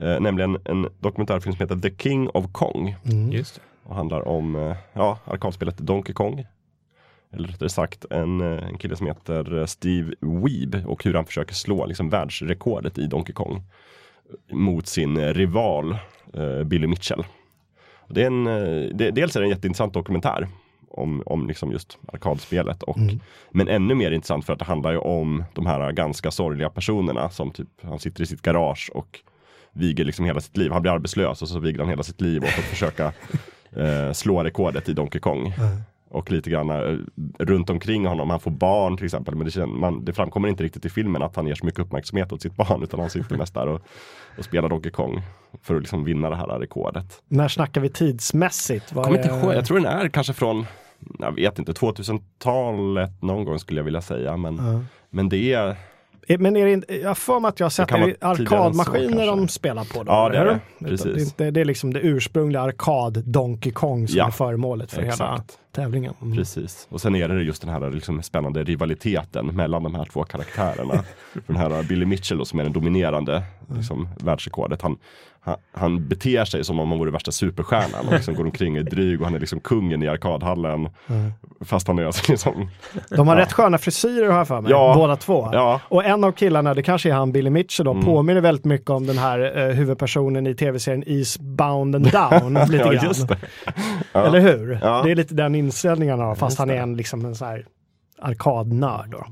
Eh, nämligen en dokumentärfilm som heter The King of Kong. Mm. Just det. Och handlar om eh, ja, arkadspelet Donkey Kong eller rättare sagt en, eh, en kille som heter eh, Steve Weeb och hur han försöker slå liksom världsrekordet i Donkey Kong mot sin eh, rival Billy Mitchell. Det är en, det, dels är det en jätteintressant dokumentär om, om liksom just arkadspelet. Och, mm. Men ännu mer intressant för att det handlar ju om de här ganska sorgliga personerna som typ, han sitter i sitt garage och viger liksom hela sitt liv. Han blir arbetslös och så viger han hela sitt liv åt att försöka (laughs) eh, slå rekordet i Donkey Kong. Mm och lite grann uh, runt omkring honom. Han får barn till exempel. Men det, man, det framkommer inte riktigt i filmen att han ger så mycket uppmärksamhet åt sitt barn. Utan han sitter mest där och, och spelar Donkey Kong. För att liksom vinna det här rekordet. När snackar vi tidsmässigt? Var jag, inte jag tror den är kanske från, jag vet inte, 2000-talet någon gång skulle jag vilja säga. Men, uh. men det är Eh, men är det, jag har för mig att jag har sett det arkadmaskiner de spelar på. Då, ja, det är det. Precis. Det, det, är liksom det ursprungliga arkad Donkey Kong som ja, är föremålet för exakt. hela tävlingen. Mm. Precis. Och sen är det just den här liksom spännande rivaliteten mellan de här två karaktärerna. (laughs) den här Billy Mitchell då, som är den dominerande liksom, världsrekordet. Han, han, han beter sig som om han vore värsta superstjärnan och liksom går omkring i dryg och han är liksom kungen i arkadhallen. Mm. Fast han är alltså liksom... De har ja. rätt sköna frisyrer har jag för mig, ja. båda två. Ja. Och en av killarna, det kanske är han Billy Mitchell då, mm. påminner väldigt mycket om den här eh, huvudpersonen i tv-serien Eastbound and (laughs) Down. lite. Ja. Eller hur? Det är lite den inställningen han har, fast han är en, liksom en så här arkadnörd. Då.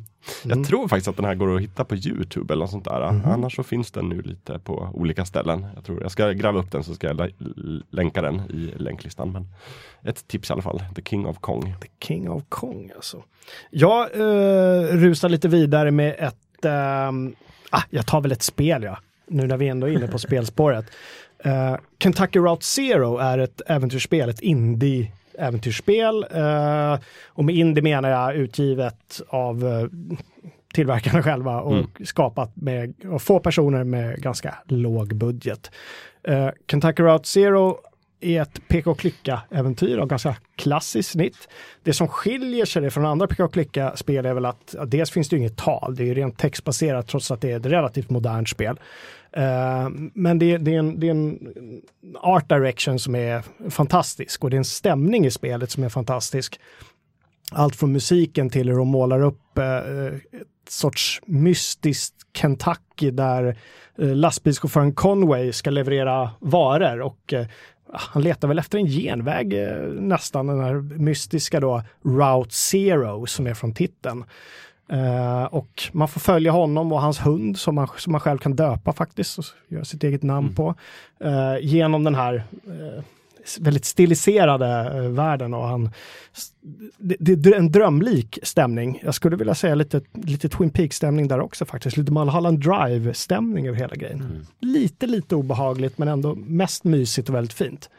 Mm. Jag tror faktiskt att den här går att hitta på Youtube eller något sånt där. Mm. Annars så finns den nu lite på olika ställen. Jag, tror, jag ska gräva upp den så ska jag länka den i länklistan. Men ett tips i alla fall, The King of Kong. The King of Kong alltså. Jag uh, rusar lite vidare med ett, uh, ah, jag tar väl ett spel ja. nu när vi ändå är inne på (laughs) spelspåret. Uh, Kentucky Route Zero är ett äventyrsspel, ett indie äventyrsspel. Uh, och med indie menar jag utgivet av uh, tillverkarna själva och mm. skapat med och få personer med ganska låg budget. Uh, Kentucky Route Zero är ett peka klicka-äventyr av ganska klassiskt snitt. Det som skiljer sig från andra peka klicka-spel är väl att dels finns det inget tal, det är rent textbaserat trots att det är ett relativt modernt spel. Eh, men det, det, är en, det är en art direction som är fantastisk och det är en stämning i spelet som är fantastisk. Allt från musiken till hur de målar upp eh, ett sorts mystiskt Kentucky där eh, lastbilschauffören Conway ska leverera varor och han letar väl efter en genväg nästan, den här mystiska då Route Zero som är från titeln. Uh, och man får följa honom och hans hund som man, som man själv kan döpa faktiskt och göra sitt eget namn mm. på. Uh, genom den här uh, väldigt stiliserade världen och han det, det, är en drömlik stämning. Jag skulle vilja säga lite, lite Twin Peaks stämning där också faktiskt. Lite Mulholland Drive stämning över hela grejen. Mm. Lite, lite obehagligt men ändå mest mysigt och väldigt fint.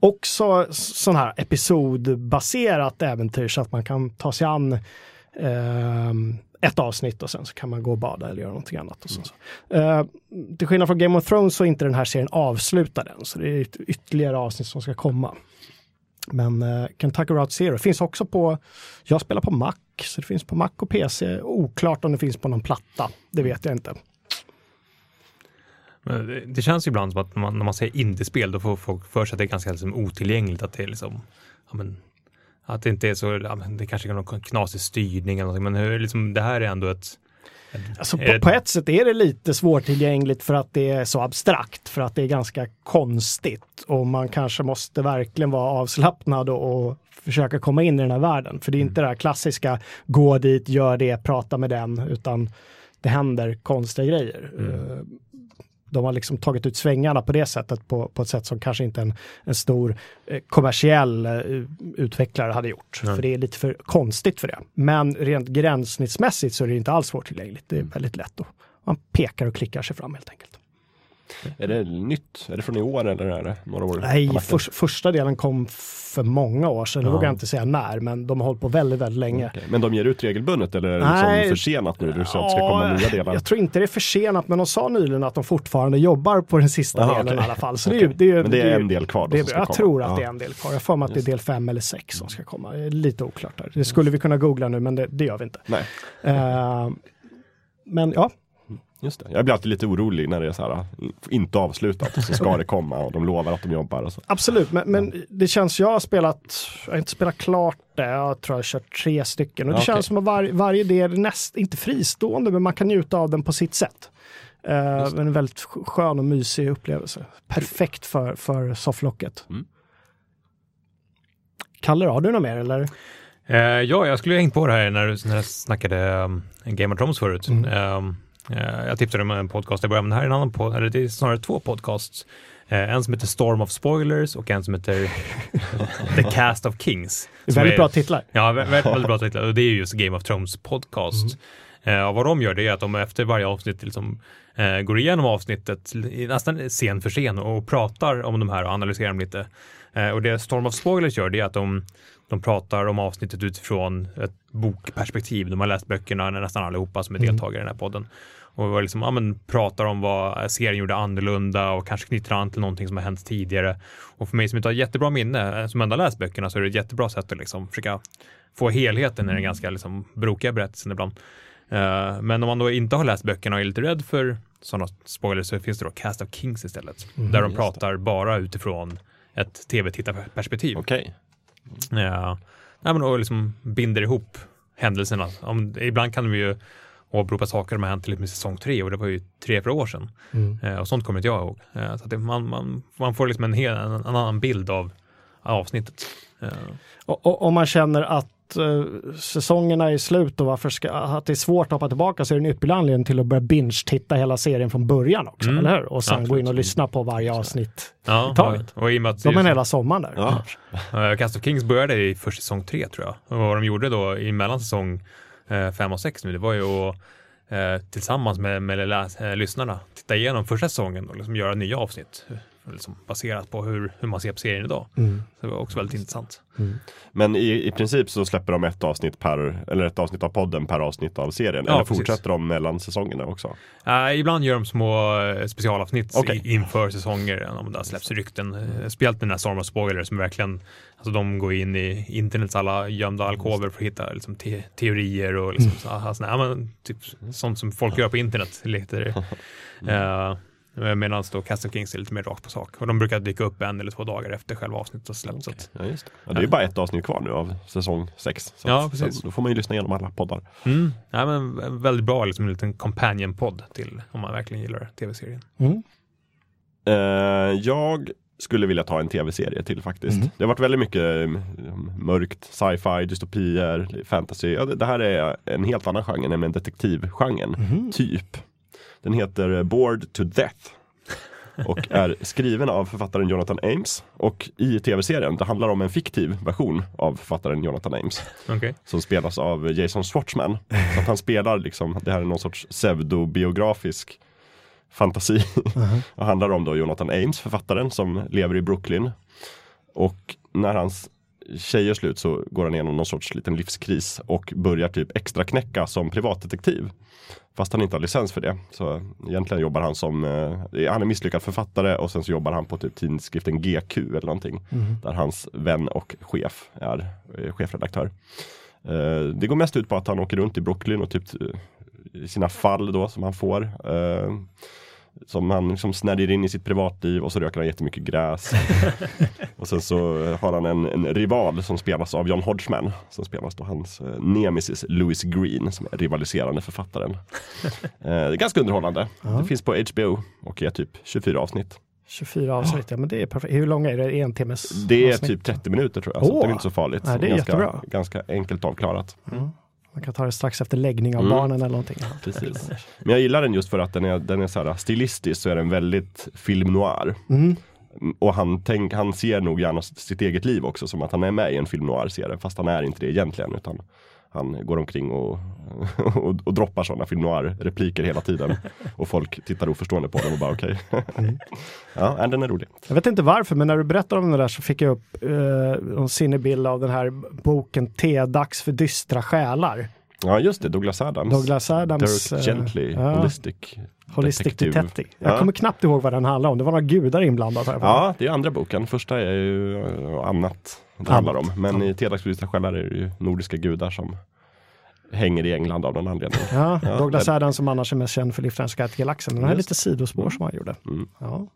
Också sån här episodbaserat äventyr så att man kan ta sig an Ehm, ett avsnitt och sen så kan man gå och bada eller göra någonting annat. Och så. Uh, till skillnad från Game of Thrones så är inte den här serien avslutad än, så det är ett ytterligare avsnitt som ska komma. Men uh, Kentucky Route Zero finns också på, jag spelar på Mac, så det finns på Mac och PC. Oklart om det finns på någon platta, det vet jag inte. Det känns ju ibland som att man, när man säger indiespel, då får folk för sig att det är ganska liksom, otillgängligt, att det är liksom, ja, men, att det inte är så, det kanske är någon knasig styrning eller någonting, men hur, liksom, det här är ändå ett Alltså på, på, ett sätt är det lite svårtillgängligt för att det är så abstrakt, för att det är ganska konstigt och man kanske måste verkligen vara avslappnad och, och försöka komma in i den här världen. För det är inte det här klassiska, gå dit, gör det, prata med den, utan det händer konstiga grejer. Mm. De har liksom tagit ut svängarna på det sättet på, på ett sätt som kanske inte en, en stor eh, kommersiell eh, utvecklare hade gjort. Nej. För det är lite för konstigt för det. Men rent gränssnittsmässigt så är det inte alls svårtillgängligt. Det är väldigt lätt och man pekar och klickar sig fram helt enkelt. Är det nytt? Är det från i år eller är det några år? Nej, för, första delen kom för många år sedan. Nu vågar jag inte säga när, men de har hållit på väldigt, väldigt länge. Okay. Men de ger ut regelbundet eller är det liksom Nej, liksom försenat nu? Du sa att det ska komma nya delar. Jag tror inte det är försenat, men de sa nyligen att de fortfarande jobbar på den sista Aha, delen okay. i alla fall. Så okay. det, är, det, men det är en del kvar? Det, jag komma. tror att ja. det är en del kvar. Jag får mig att det är del fem eller sex som ska komma. Det är lite oklart där. Det skulle vi kunna googla nu, men det, det gör vi inte. Nej. Uh, men ja, Just det. Jag blir alltid lite orolig när det är så här, inte avslutat och så ska (laughs) det komma och de lovar att de jobbar. Och så. Absolut, men, men det känns, jag har spelat, jag har inte spelat klart det, jag tror jag har kört tre stycken och det okay. känns som att var, varje del är näst, inte fristående, men man kan njuta av den på sitt sätt. Uh, en väldigt skön och mysig upplevelse. Perfekt för, för sofflocket. Mm. Kalle, har du något mer eller? Uh, ja, jag skulle ha hängt på det här när du, när du snackade um, Game of Thrones förut. Mm. Um, jag tipsade om en podcast i början, men det här är en annan podd, eller det är snarare två podcasts. Eh, en som heter Storm of Spoilers och en som heter The Cast of Kings. Väldigt är, bra titlar. Ja, väldigt, väldigt bra titlar. Och det är just Game of Thrones podcast. Mm. och vad de gör det är att de efter varje avsnitt liksom, eh, går igenom avsnittet nästan scen för scen och pratar om de här och analyserar dem lite. Eh, och det Storm of Spoilers gör det är att de de pratar om avsnittet utifrån ett bokperspektiv. De har läst böckerna nästan allihopa som är mm. deltagare mm. i den här podden. Och liksom, ja, men, pratar om vad serien gjorde annorlunda och kanske knyter an till någonting som har hänt tidigare. Och för mig som inte har jättebra minne, eh, som ändå läst böckerna, så är det ett jättebra sätt att liksom försöka få helheten i den ganska liksom, brokiga berättelsen ibland. Uh, men om man då inte har läst böckerna och är lite rädd för sådana spoilers så finns det då Cast of Kings istället. Mm, där de pratar det. bara utifrån ett tv-tittarperspektiv. Okay. Ja, Nej, men och liksom binder ihop händelserna. Om, ibland kan de ju åberopa saker som har hänt till med säsong tre och det var ju tre, fyra år sedan. Mm. Eh, och sånt kommer inte jag ihåg. Eh, så det, man, man, man får liksom en, hel, en, en annan bild av avsnittet. Eh. Och, om man känner att säsongerna är slut och varför ska, att det är svårt att hoppa tillbaka så är det en ypperlig anledning till att börja binge-titta hela serien från början också, mm. eller hur? Och sen ja, gå in och lyssna på varje avsnitt ja, i taget. Och i och med att de är hela sommaren där. Ja. Cast of Kings började i först säsong tre tror jag. Och vad de gjorde då i mellan säsong Eh, fem och sex nu, det var ju att eh, tillsammans med, med läs, eh, lyssnarna titta igenom första säsongen och liksom göra nya avsnitt liksom baserat på hur, hur man ser på serien idag. Mm. Så det var också väldigt intressant. Men i, i princip så släpper de ett avsnitt per, eller ett avsnitt av podden per avsnitt av serien. Ja, eller precis. fortsätter de mellan säsongerna också? Eh, ibland gör de små eh, specialavsnitt i, inför säsonger, om det har släppts rykten. Uh, speciellt den här Storm of Spoilers som verkligen, alltså de går in i internets alla gömda alkover för att hitta liksom, te teorier och liksom, så, alltså, nej, men, typ, sånt som folk gör på internet. Lite, uh, (laughs) Medan då Cast of Kings är lite mer rakt på sak. Och de brukar dyka upp en eller två dagar efter själva avsnittet har släppts. att- Ja, just det. Ja, det är ju bara ett avsnitt kvar nu av säsong 6. Så Ja, precis. Då får man ju lyssna igenom alla poddar. Mm. Ja, men väldigt bra, liksom en liten companion-podd till om man verkligen gillar tv-serien. Mm. Eh, jag skulle vilja ta en tv-serie till faktiskt. Mm. Det har varit väldigt mycket eh, mörkt, sci-fi, dystopier, fantasy. Ja, det, det här är en helt annan genre, nämligen detektivgenren. Mhm. Typ. Den heter Bored to Death. Och är skriven av författaren Jonathan Ames. Och i tv-serien, det handlar om en fiktiv version av författaren Jonathan Ames. Okej. Som spelas av Jason Schwartzman. Så att han spelar liksom, det här är någon sorts pseudobiografisk fantasi. Och handlar om då Jonathan Ames, författaren som lever i Brooklyn. Och när hans tjej är slut så går han igenom någon sorts liten livskris och börjar typ extra knäcka som privatdetektiv. Fast han inte har licens för det. Så egentligen jobbar han som, eh, han är misslyckad författare och sen så jobbar han på typ tidskriften GQ eller någonting. Där hans vän och chef är eh, chefredaktör. Eh, det går mest ut på att han åker runt i Brooklyn och typ eh, sina fall då som han får. Eh, som han liksom snärjer in i sitt privatliv och så röker han jättemycket gräs. (laughs) och sen så har han en, en rival som spelas av John Hodgman. Som spelas då hans eh, nemesis Louis Green som är rivaliserande författaren. (laughs) eh, det är ganska underhållande. Det finns på HBO och är typ 24 avsnitt. 24 avsnitt, ja men det är perfekt. Hur långa är det? En timmes Det är avsnitt? typ 30 minuter tror jag. Så Åh! det är inte så farligt. Nej, det är ganska, jättebra. ganska enkelt avklarat. Man kan ta det strax efter läggning av Mm. barnen eller någonting. (laughs) Precis. Men jag gillar den just för att den är, den är så här stilistisk så är den väldigt film noir. Mm. Och han, tänk, han ser nog gärna sitt eget liv också som att han är med i en film noir-serie. Fast han är inte det egentligen. Utan han går omkring och, (laughs) och, och droppar sådana film noir-repliker hela tiden. (laughs) Och folk tittar oförstående på dem och bara okej. (laughs) ja, nej, den är rolig. Jag vet inte varför, men när du berättade om det där så fick jag upp eh, en sinnebild av den här boken T-dags för dystra själar. Ja just det, Douglas Adams. Douglas Adams. Dirk eh, Gently, ja, Holistic. Holistic Detective. Jag Ja. kommer knappt ihåg vad den handlar om. Det var några gudar inblandade. här. Ja, det är andra boken. Första är ju eh, annat det handlar om. Men i T-dags för dystra själar är det ju nordiska gudar som hänger i England av någon anledning. Ja, Ja, Douglas men- Adams som annars är mest känd för guide till galaxen. Den här lite sidospår som han gjorde. Mm. Ja.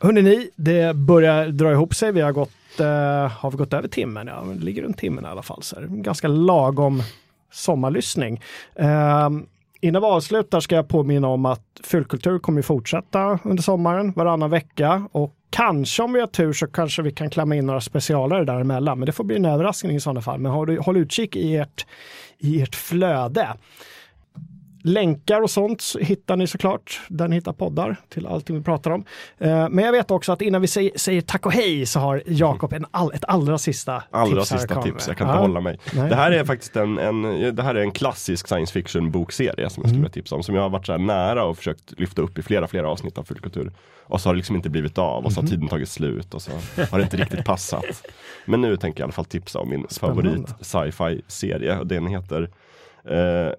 Hörrni ni, det börjar dra ihop sig. Vi har gått, eh, har vi gått över timmen? Ja, det ligger runt timmen i alla fall. Så här. Ganska lagom sommarlyssning. Eh, innan vi avslutar ska jag påminna om att Fyllkultur kommer fortsätta under sommaren varannan vecka och kanske om vi har tur så kanske vi kan klämma in några specialare däremellan. Men det får bli en överraskning i sådana fall. Men håll, håll utkik i ert, i ert flöde. Länkar och sånt så hittar ni såklart där ni hittar poddar till allting vi pratar om. Eh, Men jag vet också att innan vi säger, säger tack och hej så har Jakob en all, ett allra sista Allra tips. sista tips, jag kan Ja. inte hålla mig. Nej. Det här är faktiskt en, en, det här är en klassisk science fiction bokserie som jag Mm. skulle vilja tipsa om. Som jag har varit så här nära och försökt lyfta upp i flera, flera avsnitt av Fullkultur. Och så har det liksom inte blivit av och så Mhm. har tiden tagit slut och så har det inte riktigt passat. Men nu tänker jag i alla fall tipsa om min Spännande. favorit sci-fi serie. Den heter eh,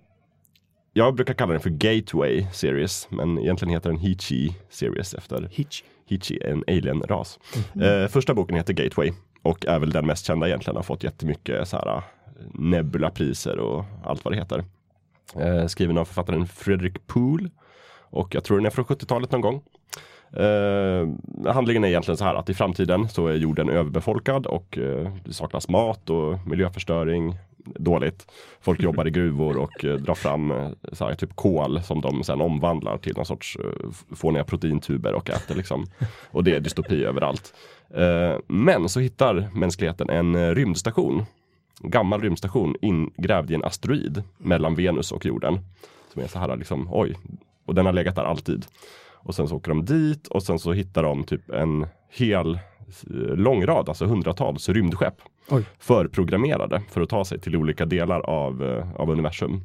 jag brukar kalla den för Gateway Series, men egentligen heter den Hichi Series efter Hitch. Hichi, en alien-ras. Mhm. Eh, första boken heter Gateway och är väl den mest kända egentligen. Har fått jättemycket så här, Nebula-priser och allt vad det heter. Eh, skriven av författaren Frederick Poole. Och jag tror den är från 70-talet någon gång. Eh, handlingen är egentligen så här att i framtiden så är jorden överbefolkad och eh, det saknas mat och miljöförstöring dåligt. Folk jobbar i gruvor och eh, drar fram eh, så här, typ kol som de sen omvandlar till någon sorts eh, fåniga proteintuber och äter liksom. Och det är dystopi överallt. Men så hittar mänskligheten en rymdstation. Gammal rymdstation ingrävd i en asteroid mellan Venus och jorden. Som är så här liksom, oj. Och den har legat där alltid. Och sen så åker de dit och sen så hittar de typ en hel lång rad, alltså hundratals rymdskepp. Oj. Förprogrammerade för att ta sig till olika delar av, eh, av universum.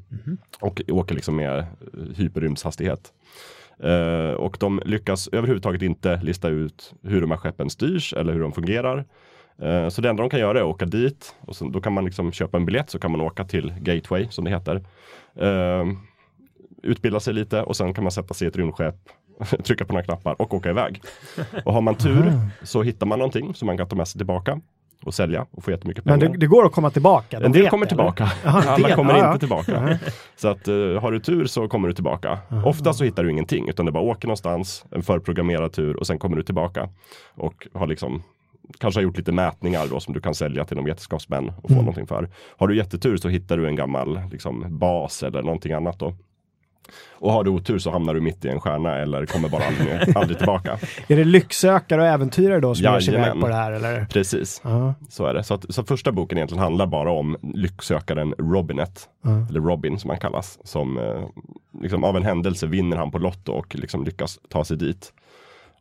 Och åker liksom med hyperrymdshastighet. Eh, och de lyckas överhuvudtaget inte lista ut hur de här skeppen styrs eller hur de fungerar. Eh, så det enda de kan göra är att åka dit och sen, då kan man liksom köpa en biljett så kan man åka till Gateway som det heter. Eh, utbilda sig lite och sen kan man sätta sig i ett rymdskepp, (laughs) trycka på några knappar och åka iväg. Och har man tur så hittar man någonting som man kan ta med sig tillbaka och sälja och få jättemycket Men pengar. det, det går att komma tillbaka? de En del kommer det, tillbaka. Jaha, en Alla del, kommer ja, ja. inte tillbaka. Så att uh, har du tur så kommer du tillbaka. Ofta så hittar du ingenting utan det bara åker någonstans, en förprogrammerad tur och sen kommer du tillbaka. Och har liksom kanske har gjort lite mätningar då som du kan sälja till någon vetenskapsmän och få Mm. någonting för. Har du jättetur så hittar du en gammal liksom, bas eller någonting annat då. Och har du otur så hamnar du mitt i en stjärna eller kommer bara aldrig, (laughs) aldrig tillbaka. Är det lycksökare och äventyrare då som ger sig iväg på det här? Eller? Precis, Ja, så är det. Så, att, så första boken egentligen handlar bara om lycksökaren Robinet. ja. eller Robin som han kallas, som eh, liksom av en händelse vinner han på Lotto och liksom lyckas ta sig dit.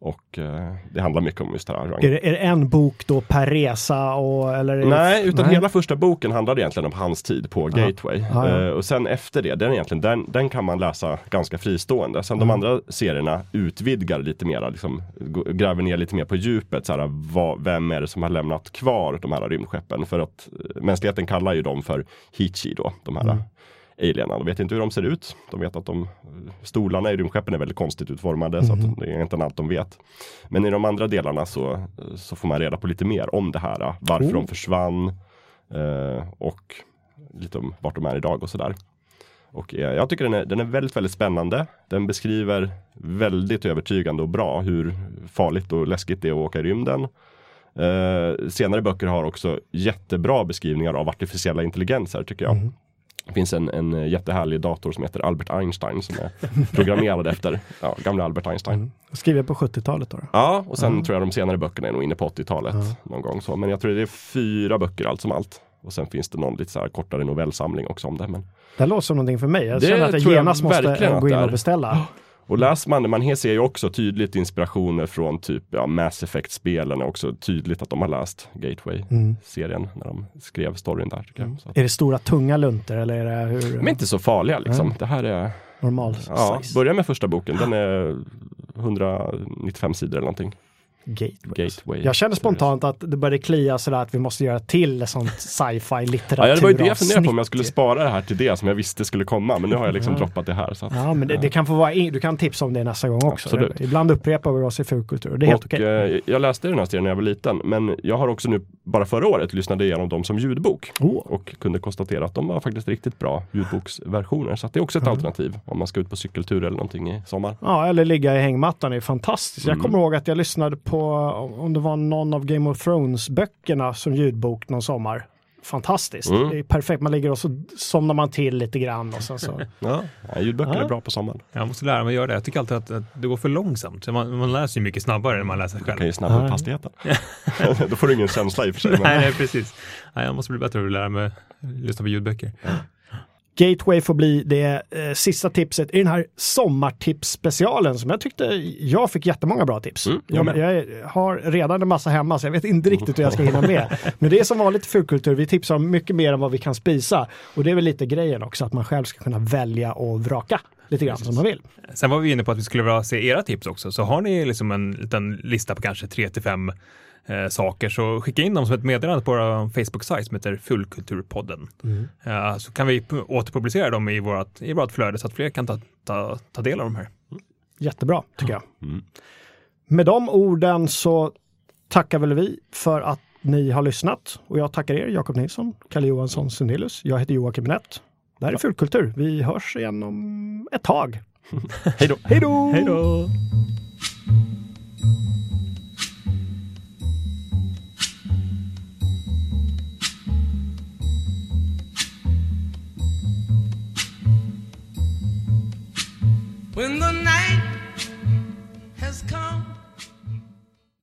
Och eh, det handlar mycket om just det här. Är, det, är det en bok då per resa? Och, eller Nej, utan Nej. hela första boken handlar egentligen om hans tid på Ja. Gateway. Ja, ja. Eh, och sen efter det, den, egentligen, den, den kan man läsa ganska fristående. Sen de Mm. andra serierna utvidgar lite mera, liksom, gräver ner lite mer på djupet. Så här, vad, vem är det som har lämnat kvar de här rymdskeppen? För att eh, mänskligheten kallar ju dem för Hichi då, de här Mm. Alienerna. De vet inte hur de ser ut. De vet att de stolarna i rymdskeppen är väldigt konstigt utformade så Mhm. att det är egentligen allt de vet. Men i de andra delarna så, så får man reda på lite mer om det här. Varför Oh. de försvann eh, och lite om vart de är idag och sådär. Och eh, jag tycker den är, den är väldigt, väldigt spännande. Den beskriver väldigt övertygande och bra hur farligt och läskigt det är att åka i rymden. Eh, senare böcker har också jättebra beskrivningar av artificiella intelligenser tycker jag. Mm. Det finns en, en jättehärlig dator som heter Albert Einstein som är (laughs) programmerad efter ja, gamla Albert Einstein. Mm. Skriven på 70-talet då? Ja, och sen Mm. tror jag de senare böckerna är nog inne på 80-talet Mm. någon gång. Så. Men jag tror det är fyra böcker allt som allt. Och sen finns det någon lite så kortare novellsamling också om det. Men... Det låter som någonting för mig. Jag Det känner att jag tror jag genast måste gå in och beställa. Och läser man det, man ser ju också tydligt inspirationer från typ ja, Mass Effect-spelen. också tydligt att de har läst Gateway-serien Mm. när de skrev storyn där. Att- Är det stora tunga luntor eller är det hur De är inte så farliga liksom. Mm. Det här är, normal ja, size? börja med första boken. Den är 195 sidor eller någonting. Gateway. Gateway. Jag känner spontant att det började klia sådär att vi måste göra till sånt (laughs) sci-fi litteratur. Ja, det var ju det jag funderade på om jag skulle spara det här till det som jag visste skulle komma. Men nu har jag liksom Ja. droppat det här. Att, Ja, men det, det kan få vara, du kan tipsa om det nästa gång också. Absolut. Ibland upprepar vi oss i fulkultur. Det är helt okej. eh, jag läste den här serien när jag var liten. Men jag har också nu, bara förra året, lyssnade igenom dem som ljudbok. Oh. Och kunde konstatera att de var faktiskt riktigt bra ljudboksversioner. Så det är också ett Mm. alternativ om man ska ut på cykeltur eller någonting i sommar. Ja, eller ligga i hängmattan är fantastiskt. Jag Mm. kommer ihåg att jag lyssnade på, om det var någon av Game of Thrones-böckerna som ljudbok någon sommar. Fantastiskt. Mm. Det är perfekt. Man ligger och så somnar man till lite grann och sen så. (laughs) Ja, ljudböcker Ja. är bra på sommaren. Jag måste lära mig att göra det. Jag tycker alltid att, att det går för långsamt. Man, man läser ju mycket snabbare än man läser Du kan själv. ju snabba upp Ja. hastigheten. (laughs) Då får du ingen känsla i och för sig. (laughs) Nej, nej, precis. Nej, jag måste bli bättre på att lära mig lyssna på ljudböcker. Gateway får bli det eh, sista tipset i den här sommartips-specialen som jag tyckte jag fick jättemånga bra tips. Mm, jag jag, har redan en massa hemma så jag vet inte riktigt hur jag ska hinna med. (laughs) Men det är som vanligt fulkultur, vi tipsar om mycket mer än vad vi kan spisa. Och det är väl lite grejen också, att man själv ska kunna välja och vraka lite grann som man vill. Sen var vi inne på att vi skulle vilja se era tips också. Så har ni liksom en liten lista på kanske tre till fem eh, saker så skicka in dem som ett meddelande på vår Facebook-sajt som heter Fullkulturpodden. Eh, så kan vi pu- återpublicera dem i vårt, i vårt flöde så att fler kan ta, ta, ta del av de här. Jättebra tycker jag. Mm. Med de orden så tackar väl vi för att ni har lyssnat. Och jag tackar er, Jakob Nilsson, Kalle Johansson Sundelius. Jag heter Joakim Nett. Det här är Fulkultur. Vi hörs igen om ett tag. (laughs) Hej då! Hej då! Hej då! When the night